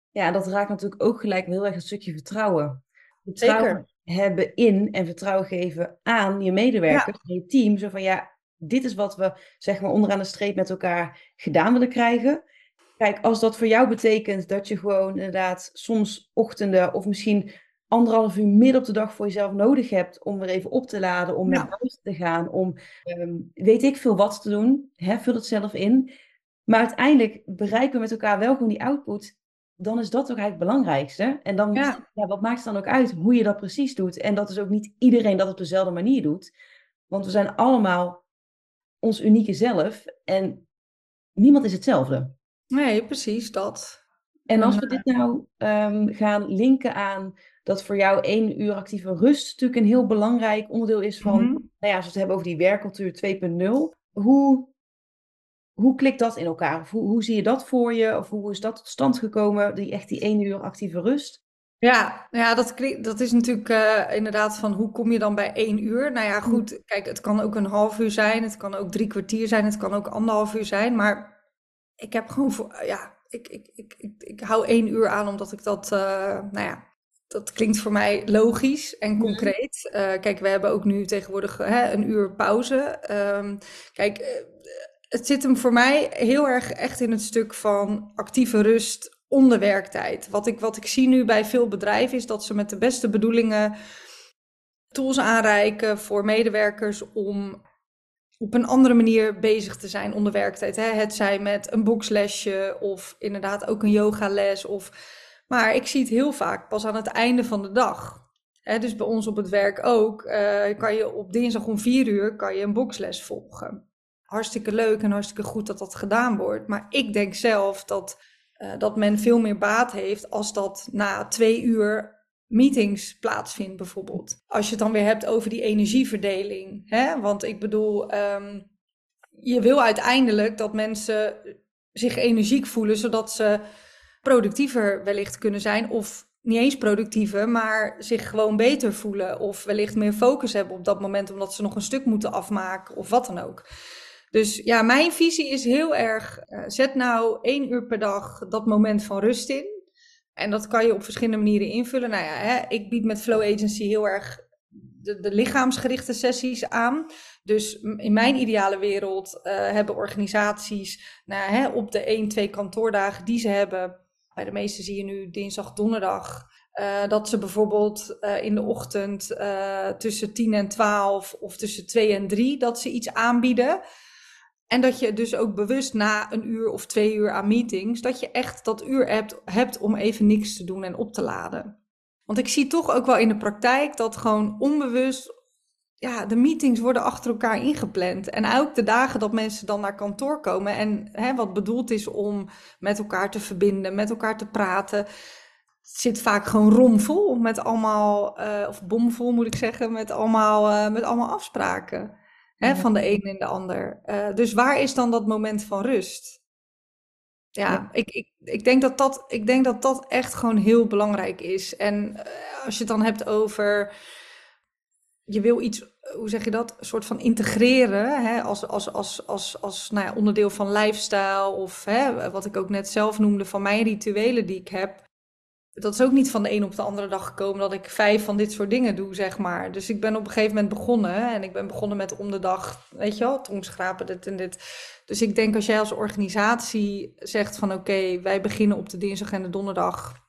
Ja, dat raakt natuurlijk ook gelijk heel erg een stukje vertrouwen. Vertrouwen Zeker. hebben in en vertrouwen geven aan je medewerkers, ja. je team. Zo van ja, dit is wat we zeg maar onderaan de streep met elkaar gedaan willen krijgen. Kijk, als dat voor jou betekent dat je gewoon inderdaad soms ochtenden of misschien anderhalf uur midden op de dag voor jezelf nodig hebt om weer even op te laden, om naar huis te gaan, om ehm, weet ik veel wat te doen, hè, vul het zelf in. Maar uiteindelijk bereiken we met elkaar wel gewoon die output. Dan is dat ook eigenlijk het belangrijkste. En dan, ja. wat maakt het dan ook uit hoe je dat precies doet? En dat is ook niet iedereen dat op dezelfde manier doet. Want we zijn allemaal ons unieke zelf. En niemand is hetzelfde. Nee, precies dat. En als we dit nou um, gaan linken aan dat voor jou één uur actieve rust natuurlijk een heel belangrijk onderdeel is van, mm nou ja, als we het hebben over die werkcultuur 2.0, hoe, hoe klikt dat in elkaar? Of hoe, hoe zie je dat voor je? Of hoe is dat tot stand gekomen, die echt die één uur actieve rust? Ja, ja dat, dat is natuurlijk uh, inderdaad van hoe kom je dan bij één uur? Nou ja, hm. goed, kijk, het kan ook een half uur zijn, het kan ook drie kwartier zijn, het kan ook anderhalf uur zijn, maar ik heb gewoon voor, ja, ik, ik, ik, ik, ik hou één uur aan omdat ik dat, uh, nou ja, dat klinkt voor mij logisch en mhm. concreet. Uh, kijk, we hebben ook nu tegenwoordig hè, een uur pauze. Um, kijk, uh, het zit hem voor mij heel erg echt in het stuk van actieve rust onder werktijd. Wat ik, wat ik zie nu bij veel bedrijven is dat ze met de beste bedoelingen tools aanreiken voor medewerkers om op een andere manier bezig te zijn onder werktijd. Hè? Het zij met een boekslesje of inderdaad ook een yogales. Of... Maar ik zie het heel vaak pas aan het einde van de dag. Hè, dus bij ons op het werk ook, uh, kan je op dinsdag om vier uur kan je een boksles volgen. Hartstikke leuk en hartstikke goed dat dat gedaan wordt. Maar ik denk zelf dat, uh, dat men veel meer baat heeft als dat na twee uur meetings plaatsvindt, bijvoorbeeld. Als je het dan weer hebt over die energieverdeling. Hè? Want ik bedoel, um, je wil uiteindelijk dat mensen zich energiek voelen, zodat ze productiever wellicht kunnen zijn. Of niet eens productiever, maar zich gewoon beter voelen. Of wellicht meer focus hebben op dat moment, omdat ze nog een stuk moeten afmaken of wat dan ook. Dus ja, mijn visie is heel erg, uh, zet nou één uur per dag dat moment van rust in. En dat kan je op verschillende manieren invullen. Nou ja, hè, ik bied met Flow Agency heel erg de, lichaamsgerichte sessies aan. Dus in mijn ideale wereld uh, hebben organisaties nou, hè, op de 1, 2 kantoordagen die ze hebben. Bij de meeste zie je nu dinsdag, donderdag. Uh, dat ze bijvoorbeeld uh, in de ochtend tussen 10 en 12 of tussen 2 en 3 dat ze iets aanbieden. En dat je dus ook bewust na een uur of twee uur aan meetings, dat je echt dat uur hebt, hebt om even niks te doen en op te laden. Want ik zie toch ook wel in de praktijk dat gewoon onbewust ja, de meetings worden achter elkaar ingepland. En ook de dagen dat mensen dan naar kantoor komen en hè, wat bedoeld is om met elkaar te verbinden, met elkaar te praten, zit vaak gewoon romvol met allemaal, uh, of bomvol moet ik zeggen, met allemaal, uh, met allemaal afspraken. Hè, van de een en de ander. Uh, dus waar is dan dat moment van rust? Ja, ja, Ik, ik, ik, denk dat dat, ik denk dat dat echt gewoon heel belangrijk is. En als je het dan hebt over je wil iets, hoe zeg je dat, een soort van integreren hè, als, als, als, als, als nou ja, onderdeel van lifestyle of hè, wat ik ook net zelf noemde van mijn rituelen die ik heb. Dat is ook niet van de een op de andere dag gekomen dat ik vijf van dit soort dingen doe, zeg maar. Dus ik ben op een gegeven moment begonnen en ik ben begonnen met om de dag, weet je wel, tongschrapen, dit en dit. Dus ik denk als jij als organisatie zegt van oké, wij beginnen op de dinsdag en de donderdag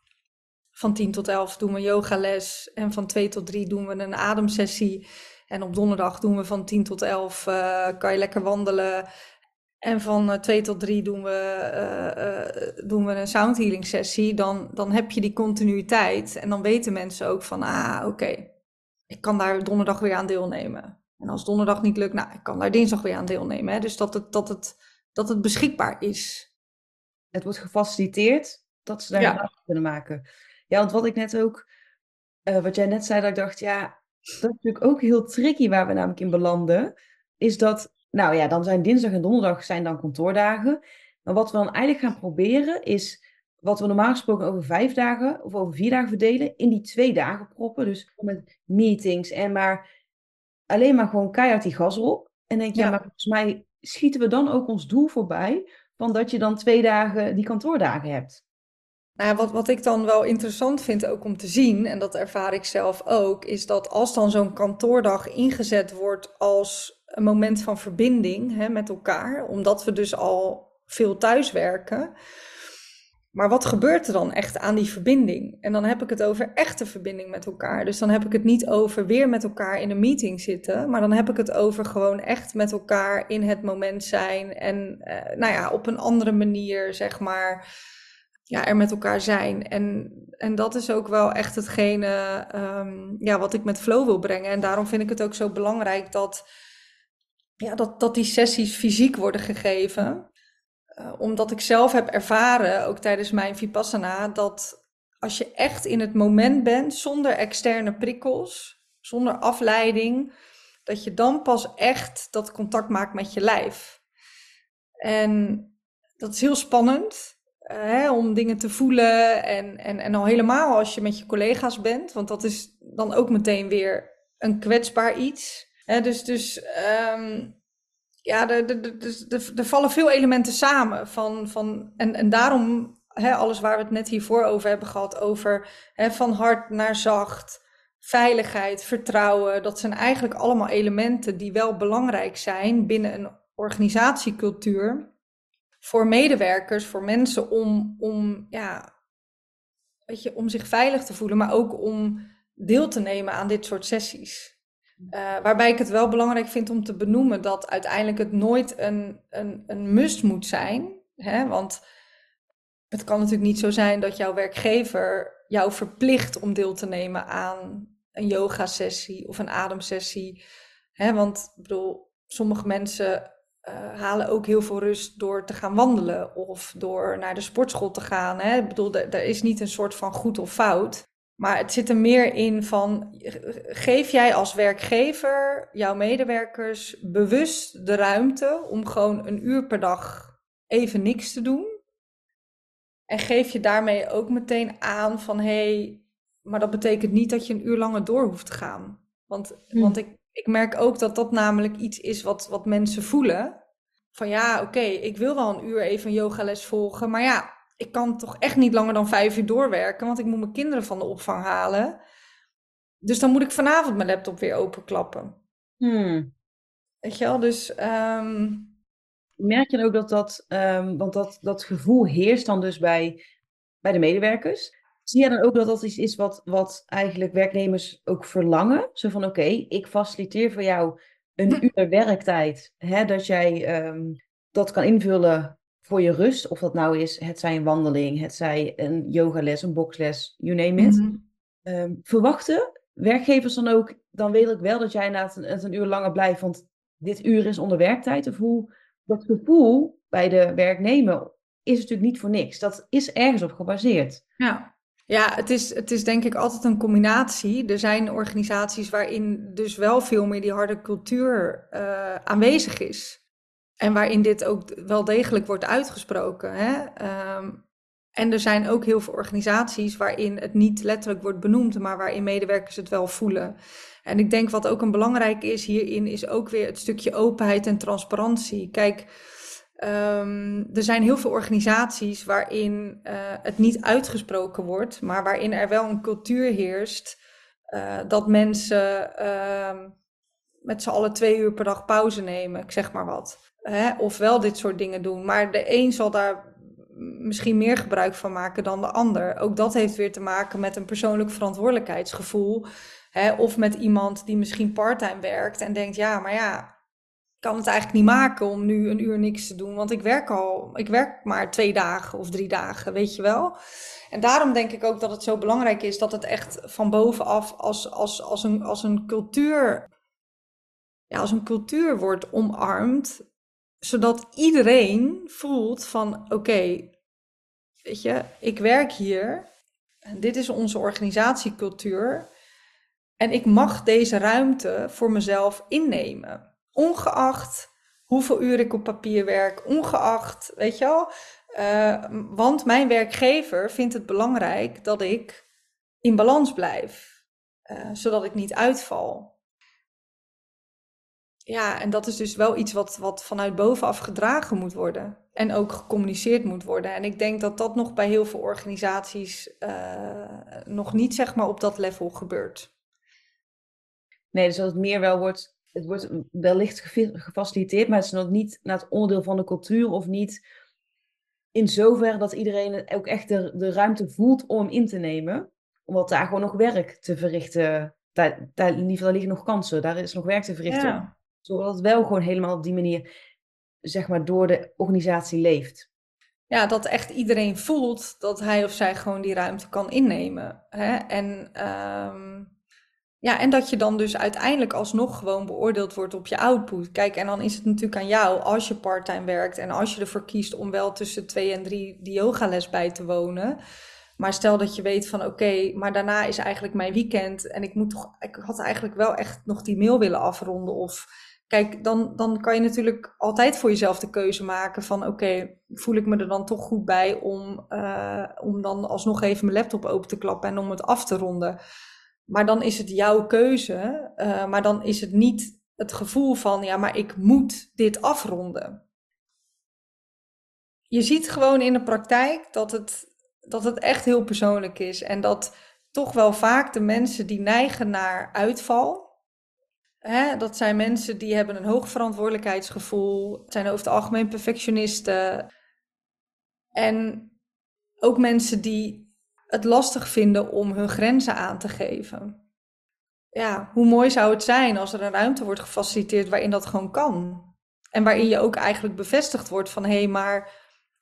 van 10 tot 11 doen we yogales. En van 2 tot 3 doen we een ademsessie. En op donderdag doen we van 10 tot 11 uh, eh, kan je lekker wandelen. En van eh, 2 tot 3 doen we, uh, doen we een soundhealing sessie. Dan, dan heb je die continuïteit. En dan weten mensen ook van, ah oké, okay, ik kan daar donderdag weer aan deelnemen. En als donderdag niet lukt, nou, ik kan daar dinsdag weer aan deelnemen. Hè? Dus dat het, dat, het, dat het beschikbaar is. Het wordt gefaciliteerd dat ze daar ja. kunnen maken. Ja, want wat ik net ook, uh, wat jij net zei, dat ik dacht, ja, dat is natuurlijk ook heel tricky waar we namelijk in belanden. Is dat, nou ja, dan zijn dinsdag en donderdag zijn dan kantoordagen. Maar wat we dan eigenlijk gaan proberen is, wat we normaal gesproken over vijf dagen of over vier dagen verdelen, in die twee dagen proppen. Dus met meetings en maar alleen maar gewoon keihard die gas op. En denk je, ja. ja, maar volgens mij schieten we dan ook ons doel voorbij van dat je dan twee dagen die kantoordagen hebt. Nou, wat, wat ik dan wel interessant vind ook om te zien, en dat ervaar ik zelf ook, is dat als dan zo'n kantoordag ingezet wordt als een moment van verbinding hè, met elkaar, omdat we dus al veel thuiswerken. Maar wat gebeurt er dan echt aan die verbinding? En dan heb ik het over echte verbinding met elkaar. Dus dan heb ik het niet over weer met elkaar in een meeting zitten, maar dan heb ik het over gewoon echt met elkaar in het moment zijn en eh, nou ja, op een andere manier, zeg maar ja, er met elkaar zijn. En, en dat is ook wel echt hetgene um, ja, wat ik met flow wil brengen. En daarom vind ik het ook zo belangrijk dat, ja, dat, dat die sessies fysiek worden gegeven. Uh, omdat ik zelf heb ervaren, ook tijdens mijn Vipassana, dat als je echt in het moment bent, zonder externe prikkels, zonder afleiding, dat je dan pas echt dat contact maakt met je lijf. En dat is heel spannend. Hè, om dingen te voelen. En, en, en al helemaal als je met je collega's bent, want dat is dan ook meteen weer een kwetsbaar iets. Dus dus um, ja, er, er, vallen veel elementen samen. Van, van, en, en daarom alles waar we het net hiervoor over hebben gehad, over van hard naar zacht. Veiligheid, vertrouwen, dat zijn eigenlijk allemaal elementen die wel belangrijk zijn binnen een organisatiecultuur voor medewerkers, voor mensen om, om, ja, weet je, om zich veilig te voelen, maar ook om deel te nemen aan dit soort sessies. Uh, waarbij ik het wel belangrijk vind om te benoemen dat uiteindelijk het nooit een, een, een must moet zijn. Hè? Want het kan natuurlijk niet zo zijn dat jouw werkgever jou verplicht om deel te nemen aan een yoga-sessie of een ademsessie. Hè? Want ik bedoel, sommige mensen uh, halen ook heel veel rust door te gaan wandelen of door naar de sportschool te gaan. Hè? Ik bedoel, er is niet een soort van goed of fout. Maar het zit er meer in van, geef jij als werkgever jouw medewerkers bewust de ruimte om gewoon een uur per dag even niks te doen? En geef je daarmee ook meteen aan van, hé, hey, maar dat betekent niet dat je een uur langer door hoeft te gaan. Want, hm. want ik, ik merk ook dat dat namelijk iets is wat, wat mensen voelen. Van ja, oké, ik wil wel een uur even een yogales volgen, maar ja, ik kan toch echt niet langer dan vijf uur doorwerken, want ik moet mijn kinderen van de opvang halen. Dus dan moet ik vanavond mijn laptop weer openklappen. Hmm. Weet je wel, dus... Um... Merk je ook dat dat, um, want dat, dat gevoel heerst dan dus bij, bij de medewerkers. Zie je dan ook dat dat iets is wat, wat eigenlijk werknemers ook verlangen? Zo van, oké, ik faciliteer voor jou een uur werktijd, hè, dat jij ehm, dat kan invullen voor je rust. Of dat nou is, het zij een wandeling, het zij een yogales, een boxles, you name it. Mhm. Ehm, verwachten werkgevers dan ook, dan wil ik wel dat jij na een, een uur langer blijft, want dit uur is onder werktijd. Of hoe dat gevoel bij de werknemer is natuurlijk niet voor niks. Dat is ergens op gebaseerd. Ja. Ja, het is, het is denk ik altijd een combinatie. Er zijn organisaties waarin dus wel veel meer die harde cultuur uh, aanwezig is. En waarin dit ook wel degelijk wordt uitgesproken. Hè? Um, en er zijn ook heel veel organisaties waarin het niet letterlijk wordt benoemd, maar waarin medewerkers het wel voelen. En ik denk wat ook een belangrijk is hierin, is ook weer het stukje openheid en transparantie. Kijk, um, er zijn heel veel organisaties waarin uh, het niet uitgesproken wordt, maar waarin er wel een cultuur heerst uh, dat mensen uh, met z'n allen twee uur per dag pauze nemen, ik zeg maar wat. Hè? Of wel dit soort dingen doen. Maar de een zal daar misschien meer gebruik van maken dan de ander. Ook dat heeft weer te maken met een persoonlijk verantwoordelijkheidsgevoel. Hè, of met iemand die misschien parttime werkt en denkt: ja, maar ja, ik kan het eigenlijk niet maken om nu een uur niks te doen, want ik werk al, ik werk maar twee dagen of drie dagen, weet je wel. En daarom denk ik ook dat het zo belangrijk is dat het echt van bovenaf als, als, als, een, als een cultuur. Ja, als een cultuur wordt omarmd, zodat iedereen voelt van oké, weet je, ik werk hier. Dit is onze organisatiecultuur. En ik mag deze ruimte voor mezelf innemen. Ongeacht hoeveel uur ik op papier werk, ongeacht, weet je wel. Uh, want mijn werkgever vindt het belangrijk dat ik in balans blijf, uh, zodat ik niet uitval. Ja, en dat is dus wel iets wat, wat vanuit bovenaf gedragen moet worden. En ook gecommuniceerd moet worden. En ik denk dat dat nog bij heel veel organisaties uh, nog niet zeg maar op dat level gebeurt. Nee, dus dat het meer wel wordt, het wordt wellicht gefaciliteerd, maar het is nog niet naar het onderdeel van de cultuur of niet in zoverre dat iedereen ook echt de, de ruimte voelt om in te nemen. Omdat daar gewoon nog werk te verrichten, daar, daar, in ieder geval liggen nog kansen, daar is nog werk te verrichten. Ja zodat het wel gewoon helemaal op die manier, zeg maar, door de organisatie leeft. Ja, dat echt iedereen voelt dat hij of zij gewoon die ruimte kan innemen. Hè? En, um, ja, en dat je dan dus uiteindelijk alsnog gewoon beoordeeld wordt op je output. Kijk, en dan is het natuurlijk aan jou als je parttime werkt en als je ervoor kiest om wel tussen twee en drie die yogales bij te wonen. Maar stel dat je weet van oké, maar daarna is eigenlijk mijn weekend en ik moet toch, ik had eigenlijk wel echt nog die mail willen afronden of Kijk, dan, dan kan je natuurlijk altijd voor jezelf de keuze maken van oké, voel ik me er dan toch goed bij om, uh, om dan alsnog even mijn laptop open te klappen en om het af te ronden. Maar dan is het jouw keuze, uh, maar dan is het niet het gevoel van ja, maar ik moet dit afronden. Je ziet gewoon in de praktijk dat het, dat het echt heel persoonlijk is en dat toch wel vaak de mensen die neigen naar uitval, Hè, dat zijn mensen die hebben een hoog verantwoordelijkheidsgevoel, zijn over het algemeen perfectionisten. En ook mensen die het lastig vinden om hun grenzen aan te geven. Ja, hoe mooi zou het zijn als er een ruimte wordt gefaciliteerd waarin dat gewoon kan. En waarin je ook eigenlijk bevestigd wordt van hé, hey, maar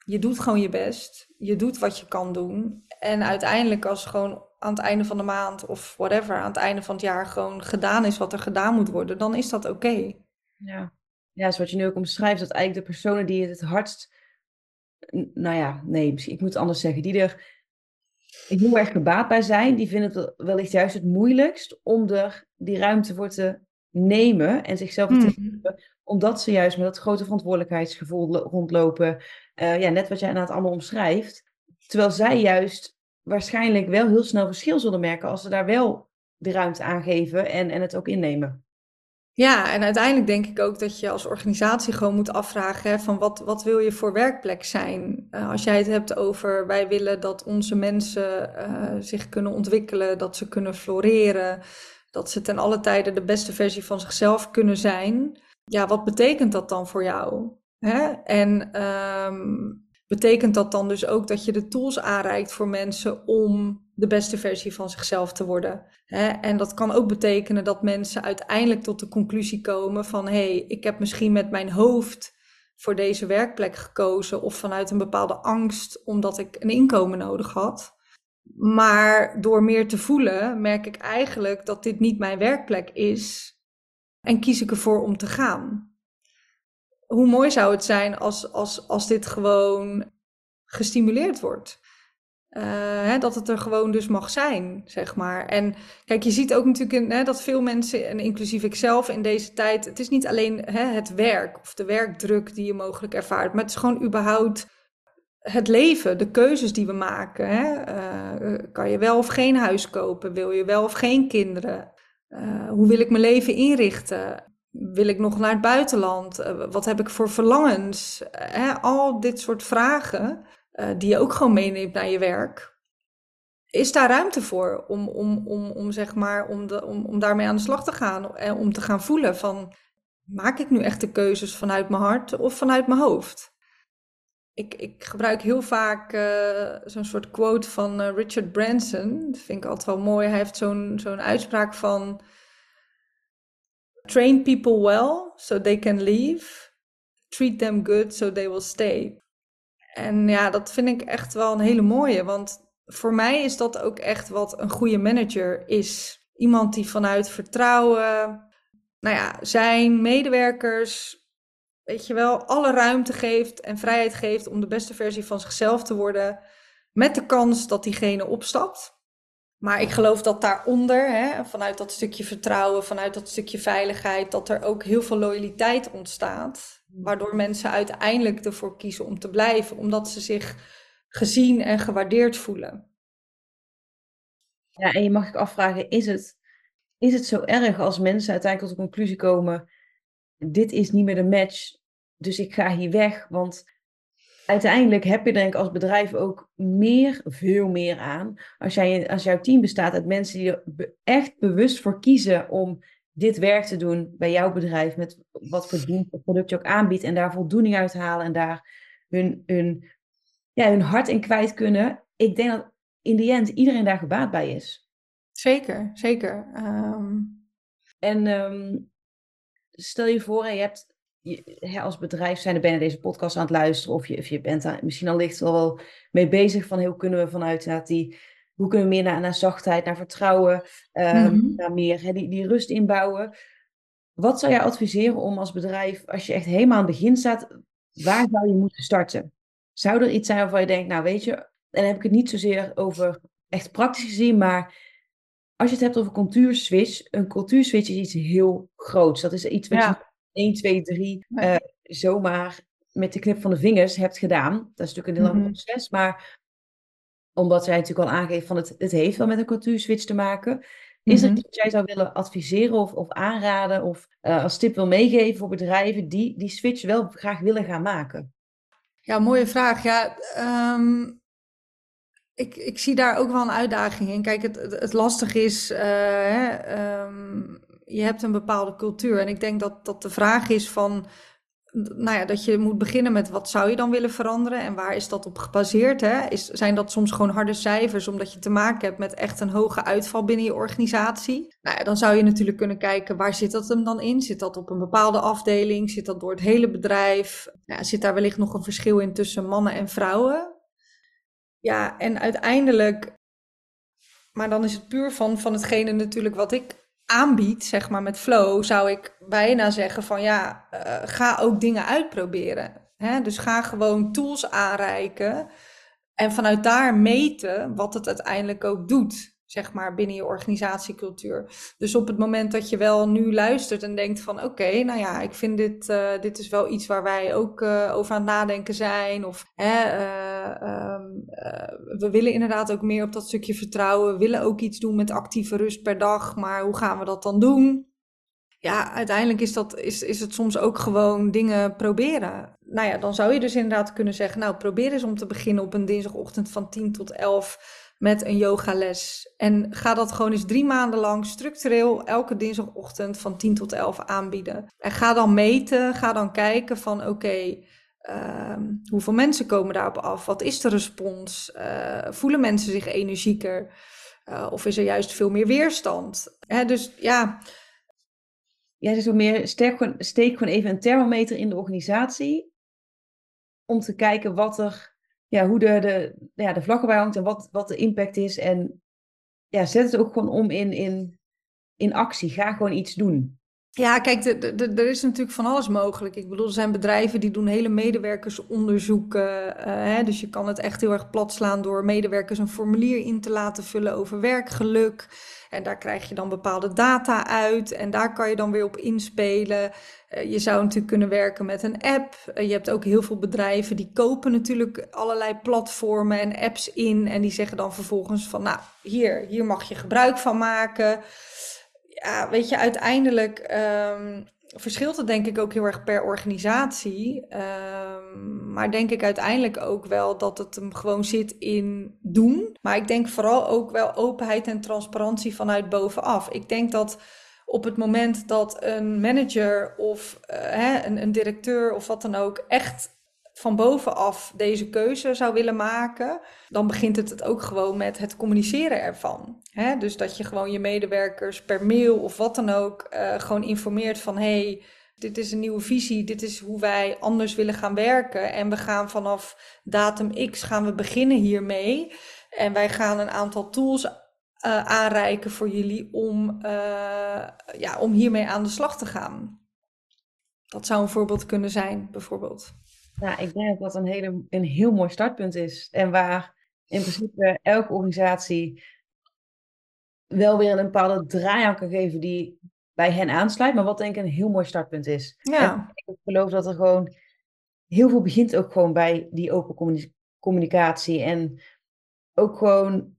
je doet gewoon je best. Je doet wat je kan doen. En uiteindelijk als gewoon aan het einde van de maand of whatever, aan het einde van het jaar gewoon gedaan is wat er gedaan moet worden, dan is dat oké. Ja. ja, zoals je nu ook omschrijft, dat eigenlijk de personen die het het hardst, nou ja, nee, ik moet het anders zeggen, die er heel erg gebaat bij zijn, die vinden het wellicht juist het moeilijkst om er die ruimte voor te nemen en zichzelf te mhm. geven, omdat ze juist met dat grote verantwoordelijkheidsgevoel rondlopen. Uh, ja, net wat jij het allemaal omschrijft. Terwijl zij juist waarschijnlijk wel heel snel verschil zullen merken als ze daar wel de ruimte aan geven en, en het ook innemen. Ja, en uiteindelijk denk ik ook dat je als organisatie gewoon moet afvragen van wat, wat wil je voor werkplek zijn? Uh, als jij het hebt over wij willen dat onze mensen uh, zich kunnen ontwikkelen, dat ze kunnen floreren, dat ze ten alle tijde de beste versie van zichzelf kunnen zijn. Ja, wat betekent dat dan voor jou? Hè? En um, betekent dat dan dus ook dat je de tools aanreikt voor mensen om de beste versie van zichzelf te worden. En dat kan ook betekenen dat mensen uiteindelijk tot de conclusie komen van hé, hey, ik heb misschien met mijn hoofd voor deze werkplek gekozen of vanuit een bepaalde angst omdat ik een inkomen nodig had. Maar door meer te voelen merk ik eigenlijk dat dit niet mijn werkplek is en kies ik ervoor om te gaan. Hoe mooi zou het zijn als, als, als dit gewoon gestimuleerd wordt? Uh, hè, dat het er gewoon dus mag zijn, zeg maar. En kijk, je ziet ook natuurlijk in, hè, dat veel mensen, en inclusief ikzelf in deze tijd, het is niet alleen hè, het werk of de werkdruk die je mogelijk ervaart, maar het is gewoon überhaupt het leven, de keuzes die we maken. Hè? Uh, kan je wel of geen huis kopen? Wil je wel of geen kinderen? Hoe wil ik mijn leven inrichten? Wil ik nog naar het buitenland? wat heb ik voor verlangens? Hè? Al dit soort vragen uh, die je ook gewoon meeneemt naar je werk. Is daar ruimte voor om, om, om, om, zeg maar, om, de, om, om daarmee aan de slag te gaan en om te gaan voelen van maak ik nu echt de keuzes vanuit mijn hart of vanuit mijn hoofd? Ik, ik gebruik heel vaak zo'n soort quote van Richard Branson. Dat vind ik altijd wel mooi. Hij heeft zo'n zo'n uitspraak van train people well so they can leave. Treat them good so they will stay. En ja, dat vind ik echt wel een hele mooie. Want voor mij is dat ook echt wat een goede manager is. Iemand die vanuit vertrouwen, nou ja, zijn medewerkers, weet je wel, alle ruimte geeft en vrijheid geeft om de beste versie van zichzelf te worden. Met de kans dat diegene opstapt. Maar ik geloof dat daaronder, hè, vanuit dat stukje vertrouwen, vanuit dat stukje veiligheid, dat er ook heel veel loyaliteit ontstaat. Waardoor mensen uiteindelijk ervoor kiezen om te blijven, omdat ze zich gezien en gewaardeerd voelen. Ja, en je mag je afvragen, is het, is het zo erg als mensen uiteindelijk tot de conclusie komen, dit is niet meer de match, dus ik ga hier weg, want uiteindelijk heb je denk ik als bedrijf ook meer, veel meer aan. Als, jij, als jouw team bestaat uit mensen die er echt bewust voor kiezen om dit werk te doen bij jouw bedrijf, met wat voor dienst of product je ook aanbiedt, en daar voldoening uit halen en daar hun, hun, ja, hun hart in kwijt kunnen. Ik denk dat in die end iedereen daar gebaat bij is. Zeker, zeker. Ehm, en ehm, stel je voor, je hebt je, als bedrijf zijn er bijna deze podcast aan het luisteren, of je, of je bent daar misschien al licht al wel mee bezig van hoe kunnen we vanuit die hoe kunnen we meer naar, naar zachtheid, naar vertrouwen, um, naar meer hè, die, die rust inbouwen. Wat zou jij adviseren om als bedrijf, als je echt helemaal aan het begin staat, waar zou je moeten starten? Zou er iets zijn waarvan je denkt, nou weet je, en dan heb ik het niet zozeer over echt praktisch gezien, maar als je het hebt over cultuurswitch, een cultuurswitch is iets heel groots. Dat is iets wat je 1, 2, 3 uh, zomaar met de knip van de vingers hebt gedaan. Dat is natuurlijk een heel lang mhm. proces, maar omdat zij natuurlijk al aangeeft van het, het heeft wel met een cultuurswitch te maken. Is er mhm. iets wat jij zou willen adviseren of, of aanraden of uh, als tip wil meegeven voor bedrijven die die switch wel graag willen gaan maken? Ja, mooie vraag. Ja, um, ik, ik zie daar ook wel een uitdaging in. Kijk, het, het, het lastig is, uh, hè, um, je hebt een bepaalde cultuur. En ik denk dat, dat de vraag is van nou ja, dat je moet beginnen met wat zou je dan willen veranderen en waar is dat op gebaseerd? Hè? Is, zijn dat soms gewoon harde cijfers omdat je te maken hebt met echt een hoge uitval binnen je organisatie? Nou ja, dan zou je natuurlijk kunnen kijken waar zit dat hem dan in? Zit dat op een bepaalde afdeling? Zit dat door het hele bedrijf? Zit daar wellicht nog een verschil in tussen mannen en vrouwen? Ja, en uiteindelijk, maar dan is het puur van, van hetgene natuurlijk wat ik aanbiedt, zeg maar met flow, zou ik bijna zeggen van ja, uh, ga ook dingen uitproberen. Hè? Dus ga gewoon tools aanreiken en vanuit daar meten wat het uiteindelijk ook doet zeg maar, binnen je organisatiecultuur. Dus op het moment dat je wel nu luistert en denkt van oké, nou ja, ik vind dit, uh, dit is wel iets waar wij ook uh, over aan het nadenken zijn. Of hè, uh, um, we willen inderdaad ook meer op dat stukje vertrouwen. We willen ook iets doen met actieve rust per dag, maar hoe gaan we dat dan doen? Ja, uiteindelijk is, dat, is, is het soms ook gewoon dingen proberen. Nou ja, dan zou je dus inderdaad kunnen zeggen, nou probeer eens om te beginnen op een dinsdagochtend van 10 tot 11 met een yogales. En ga dat gewoon eens drie maanden lang structureel elke dinsdagochtend van 10 tot 11 aanbieden. En ga dan meten, ga dan kijken van oké, Ehm, hoeveel mensen komen daarop af? Wat is de respons? Uh, voelen mensen zich energieker? Uh, of is er juist veel meer weerstand? Hè, dus ja. Jij ook meer, steek steek gewoon even een thermometer in de organisatie. Om te kijken wat er, ja, hoe de, de, ja, de vlag erbij hangt en wat, wat de impact is. En ja, zet het ook gewoon om in, in, in actie. Ga gewoon iets doen. Ja, kijk, er is natuurlijk van alles mogelijk. Ik bedoel, er zijn bedrijven die doen hele medewerkersonderzoeken. Uh, hè, dus je kan het echt heel erg plat slaan door medewerkers een formulier in te laten vullen over werkgeluk. En daar krijg je dan bepaalde data uit en daar kan je dan weer op inspelen. Uh, je zou natuurlijk kunnen werken met een app. Uh, je hebt ook heel veel bedrijven die kopen natuurlijk allerlei platformen en apps in. En die zeggen dan vervolgens van, nou, hier, hier mag je gebruik van maken ja, weet je, uiteindelijk um, verschilt het denk ik ook heel erg per organisatie. Um, maar denk ik uiteindelijk ook wel dat het hem gewoon zit in doen. Maar ik denk vooral ook wel openheid en transparantie vanuit bovenaf. Ik denk dat op het moment dat een manager of uh, hè, een, een directeur of wat dan ook echt van bovenaf deze keuze zou willen maken, dan begint het ook gewoon met het communiceren ervan. Dus dat je gewoon je medewerkers per mail of wat dan ook uh, gewoon informeert van hey, dit is een nieuwe visie, dit is hoe wij anders willen gaan werken en we gaan vanaf datum X gaan we beginnen hiermee en wij gaan een aantal tools uh, aanreiken voor jullie om, uh, ja, om hiermee aan de slag te gaan. Dat zou een voorbeeld kunnen zijn, bijvoorbeeld. Nou, ik denk dat dat een, hele, een heel mooi startpunt is. En waar in principe elke organisatie wel weer een bepaalde draai aan kan geven die bij hen aansluit. Maar wat denk ik een heel mooi startpunt is. Ja. ik geloof dat er gewoon heel veel begint ook gewoon bij die open communicatie. En ook gewoon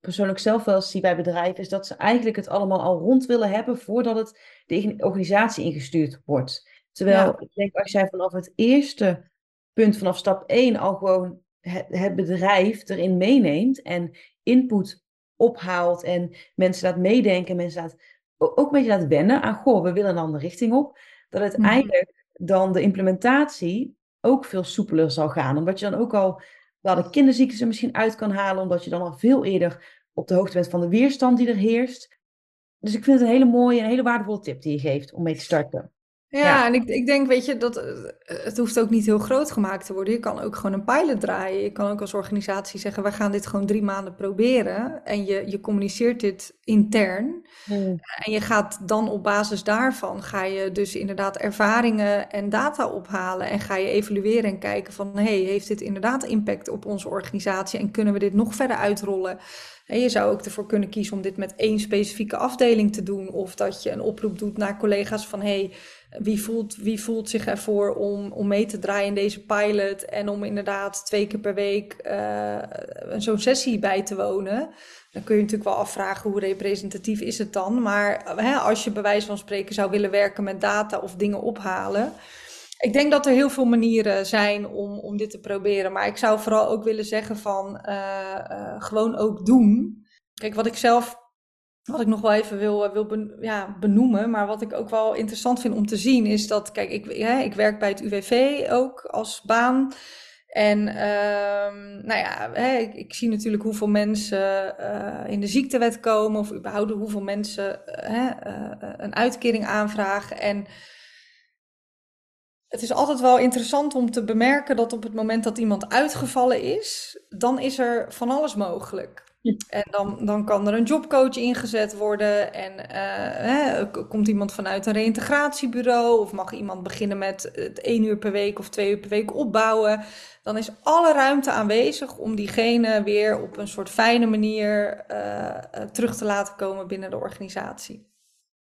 persoonlijk zelf wel zie bij bedrijven, is dat ze eigenlijk het allemaal al rond willen hebben voordat het de organisatie ingestuurd wordt. Terwijl ik denk, als jij vanaf het eerste punt, vanaf stap 1, al gewoon het, het bedrijf erin meeneemt en input ophaalt en mensen laat meedenken, mensen laat, ook een beetje laat wennen aan, goh, we willen een andere richting op, dat mhm. uiteindelijk dan de implementatie ook veel soepeler zal gaan. Omdat je dan ook al bepaalde kinderziektes er misschien uit kan halen, omdat je dan al veel eerder op de hoogte bent van de weerstand die er heerst. Dus ik vind het een hele mooie en hele waardevolle tip die je geeft om mee te starten. Ja, en ik, ik denk, weet je, dat eh, het hoeft ook niet heel groot gemaakt te worden. Je kan ook gewoon een pilot draaien. Je kan ook als organisatie zeggen, we gaan dit gewoon drie maanden proberen. En je, je communiceert dit intern. Hmm. En je gaat dan op basis daarvan, ga je dus inderdaad ervaringen en data ophalen. En ga je evalueren en kijken van, hey, heeft dit inderdaad impact op onze organisatie? En kunnen we dit nog verder uitrollen? En je zou ook ervoor kunnen kiezen om dit met één specifieke afdeling te doen. Of dat je een oproep doet naar collega's van hey, wie voelt, wie voelt zich ervoor om, om mee te draaien in deze pilot. En om inderdaad twee keer per week uh, zo'n sessie bij te wonen. Dan kun je natuurlijk wel afvragen hoe representatief is het dan. Maar hè, als je bij wijze van spreken zou willen werken met data of dingen ophalen. Ik denk dat er heel veel manieren zijn om, om dit te proberen. Maar ik zou vooral ook willen zeggen van uh, uh, gewoon ook doen. Kijk, wat ik zelf, wat ik nog wel even wil, eh, wil ja, benoemen, maar wat ik ook wel interessant vind om te zien, is dat, kijk, ik, ik werk bij het UWV ook als baan. En um, nou ja, ik, zie natuurlijk hoeveel mensen uh, in de ziektewet komen, of überhaupt hoeveel mensen uh, een uitkering aanvragen. En het is altijd wel interessant om te bemerken dat op het moment dat iemand uitgevallen is, dan is er van alles mogelijk. En dan, dan kan er een jobcoach ingezet worden en uh, hè, komt iemand vanuit een reïntegratiebureau of mag iemand beginnen met het één uur per week of twee uur per week opbouwen. Dan is alle ruimte aanwezig om diegene weer op een soort fijne manier uh, terug te laten komen binnen de organisatie.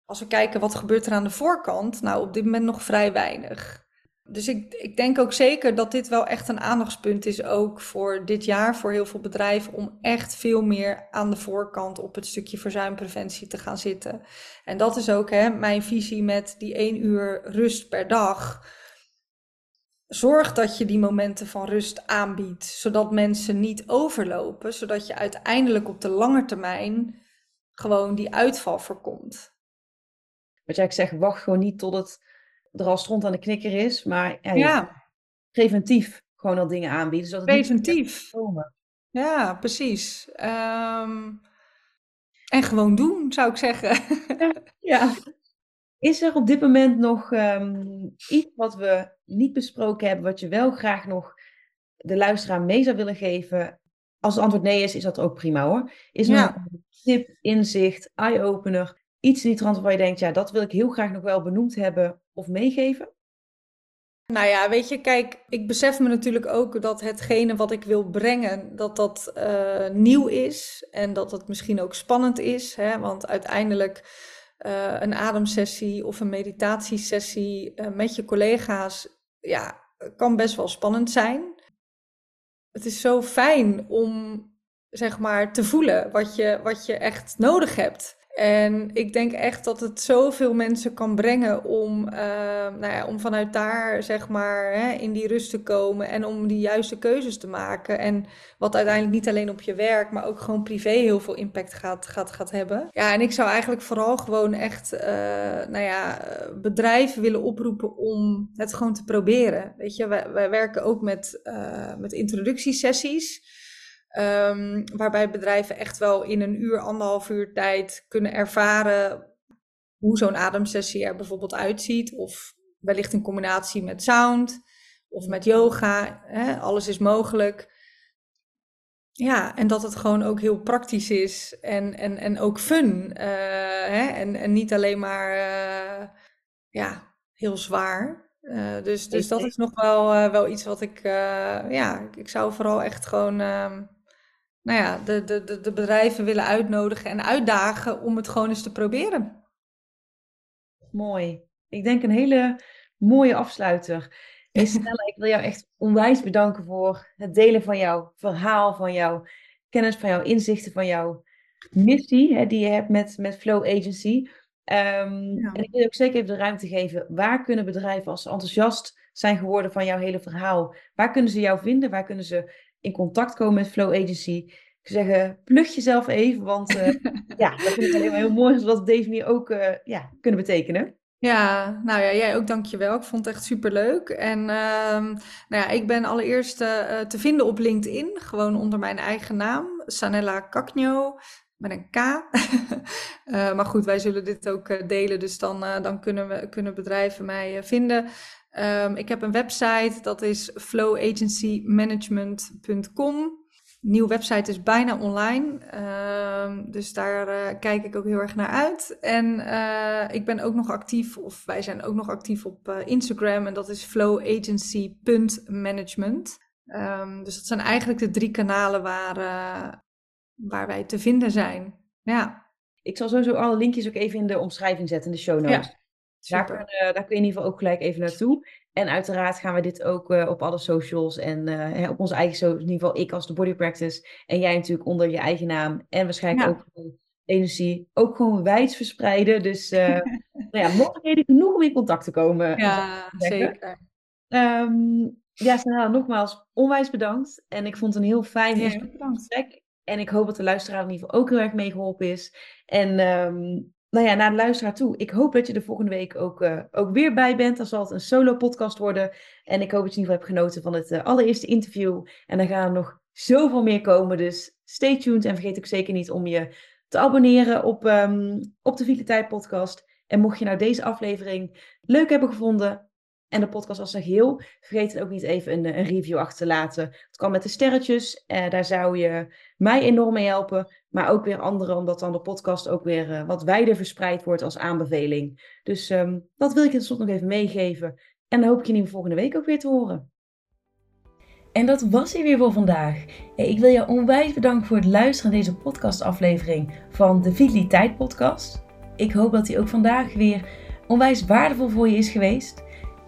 Als we kijken wat gebeurt er aan de voorkant, nou op dit moment nog vrij weinig dus ik, ik denk ook zeker dat dit wel echt een aandachtspunt is, ook voor dit jaar, voor heel veel bedrijven, om echt veel meer aan de voorkant op het stukje verzuimpreventie te gaan zitten. En dat is ook hè, mijn visie met die één uur rust per dag. Zorg dat je die momenten van rust aanbiedt, zodat mensen niet overlopen, zodat je uiteindelijk op de lange termijn gewoon die uitval voorkomt. Wat jij zegt, wacht gewoon niet tot het er al stront aan de knikker is. Maar ja, preventief gewoon al dingen aanbieden. Zodat preventief. Ja, precies. Ehm, en gewoon doen, zou ik zeggen. ja. Is er op dit moment nog ehm, iets wat we niet besproken hebben, wat je wel graag nog de luisteraar mee zou willen geven? Als het antwoord nee is, is dat ook prima hoor. Is er nog een tip, inzicht, eye-opener, iets in die trant waar je denkt, ja, dat wil ik heel graag nog wel benoemd hebben of meegeven? Nou ja, weet je, kijk, ik besef me natuurlijk ook dat hetgene wat ik wil brengen, dat dat uh, nieuw is en dat het misschien ook spannend is. Hè? Want uiteindelijk uh, een ademsessie of een meditatiesessie uh, met je collega's, ja, kan best wel spannend zijn. Het is zo fijn om, zeg maar, te voelen wat je, wat je echt nodig hebt. En ik denk echt dat het zoveel mensen kan brengen om, uh, nou ja, om vanuit daar zeg maar hè, in die rust te komen en om die juiste keuzes te maken. En wat uiteindelijk niet alleen op je werk, maar ook gewoon privé heel veel impact gaat, gaat, gaat hebben. Ja, en ik zou eigenlijk vooral gewoon echt uh, nou ja, bedrijven willen oproepen om het gewoon te proberen. Weet je, wij, werken ook met, uh, met introductiesessies. Um, waarbij bedrijven echt wel in een uur, anderhalf uur tijd kunnen ervaren hoe zo'n ademsessie er bijvoorbeeld uitziet. Of wellicht in combinatie met sound of met yoga. Hè, alles is mogelijk. Ja, en dat het gewoon ook heel praktisch is en, en, en ook fun. Uh, hè, en, en niet alleen maar uh, ja, heel zwaar. Uh, dus, dus dat is nog wel, wel iets wat ik, ja, ik zou vooral echt gewoon ehm, nou ja, de, de, de bedrijven willen uitnodigen en uitdagen om het gewoon eens te proberen. Mooi. Ik denk een hele mooie afsluiter. Hey Stella, ik wil jou echt onwijs bedanken voor het delen van jouw verhaal, van jouw kennis, van jouw inzichten, van jouw missie hè, die je hebt met, met Flow Agency. Um, ja. En ik wil ook zeker even de ruimte geven. Waar kunnen bedrijven, als ze enthousiast zijn geworden van jouw hele verhaal, waar kunnen ze jou vinden? Waar kunnen ze in contact komen met Flow Agency. Ik zou zeggen, plug jezelf even, want uh, ja, dat vind ik alleen maar heel mooi, zodat manier ook uh, ja, kunnen betekenen. Ja, nou ja, jij ook dankjewel. Ik vond het echt superleuk. En uh, nou ja, ik ben allereerst uh, te vinden op LinkedIn, gewoon onder mijn eigen naam, Sanella Kaknyo, met een K. uh, maar goed, wij zullen dit ook delen, dus dan, dan kunnen, we, kunnen bedrijven mij vinden. Um, ik heb een website, dat is flowagencymanagement.com. Nieuwe website is bijna online, um, dus daar uh, kijk ik ook heel erg naar uit. En uh, ik ben ook nog actief, of wij zijn ook nog actief op uh, Instagram, en dat is flowagency.management. Um, dus dat zijn eigenlijk de drie kanalen waar, waar wij te vinden zijn. Ja. Ik zal sowieso alle linkjes ook even in de omschrijving zetten, in de show notes. Ja. Daar kun, uh, daar kun je in ieder geval ook gelijk even naartoe. En uiteraard gaan we dit ook uh, op alle socials en uh, op onze eigen socials. In ieder geval ik als de Body Practice. En jij natuurlijk onder je eigen naam. En waarschijnlijk ja. ook energie. Ook gewoon wijd verspreiden. Dus nou ja, mogelijkheden genoeg om in contact te komen. Ja, zeker. Um, ja, nogmaals onwijs bedankt. En ik vond het een heel fijn ja, gesprek. En ik hoop dat de luisteraar in ieder geval ook heel erg meegeholpen is. En um, nou ja, naar de luisteraar toe. Ik hoop dat je er volgende week ook, uh, ook weer bij bent. Dan zal het een solo podcast worden. En ik hoop dat je in ieder geval hebt genoten van het uh, allereerste interview. En dan gaan er nog zoveel meer komen. Dus stay tuned. En vergeet ook zeker niet om je te abonneren op, um, op de Vitaliteit podcast. En mocht je nou deze aflevering leuk hebben gevonden, en de podcast als een geheel. Vergeet het ook niet even een, een review achter te laten. Het kan met de sterretjes. Uh, daar zou je mij enorm mee helpen. Maar ook weer anderen, omdat dan de podcast ook weer uh, wat wijder verspreid wordt als aanbeveling. Dus um, dat wil ik in slot nog even meegeven. En dan hoop ik je in de volgende week ook weer te horen. En dat was hij weer voor vandaag. Ik wil je onwijs bedanken voor het luisteren naar deze podcastaflevering van de Vitaliteit Podcast. Ik hoop dat hij ook vandaag weer onwijs waardevol voor je is geweest.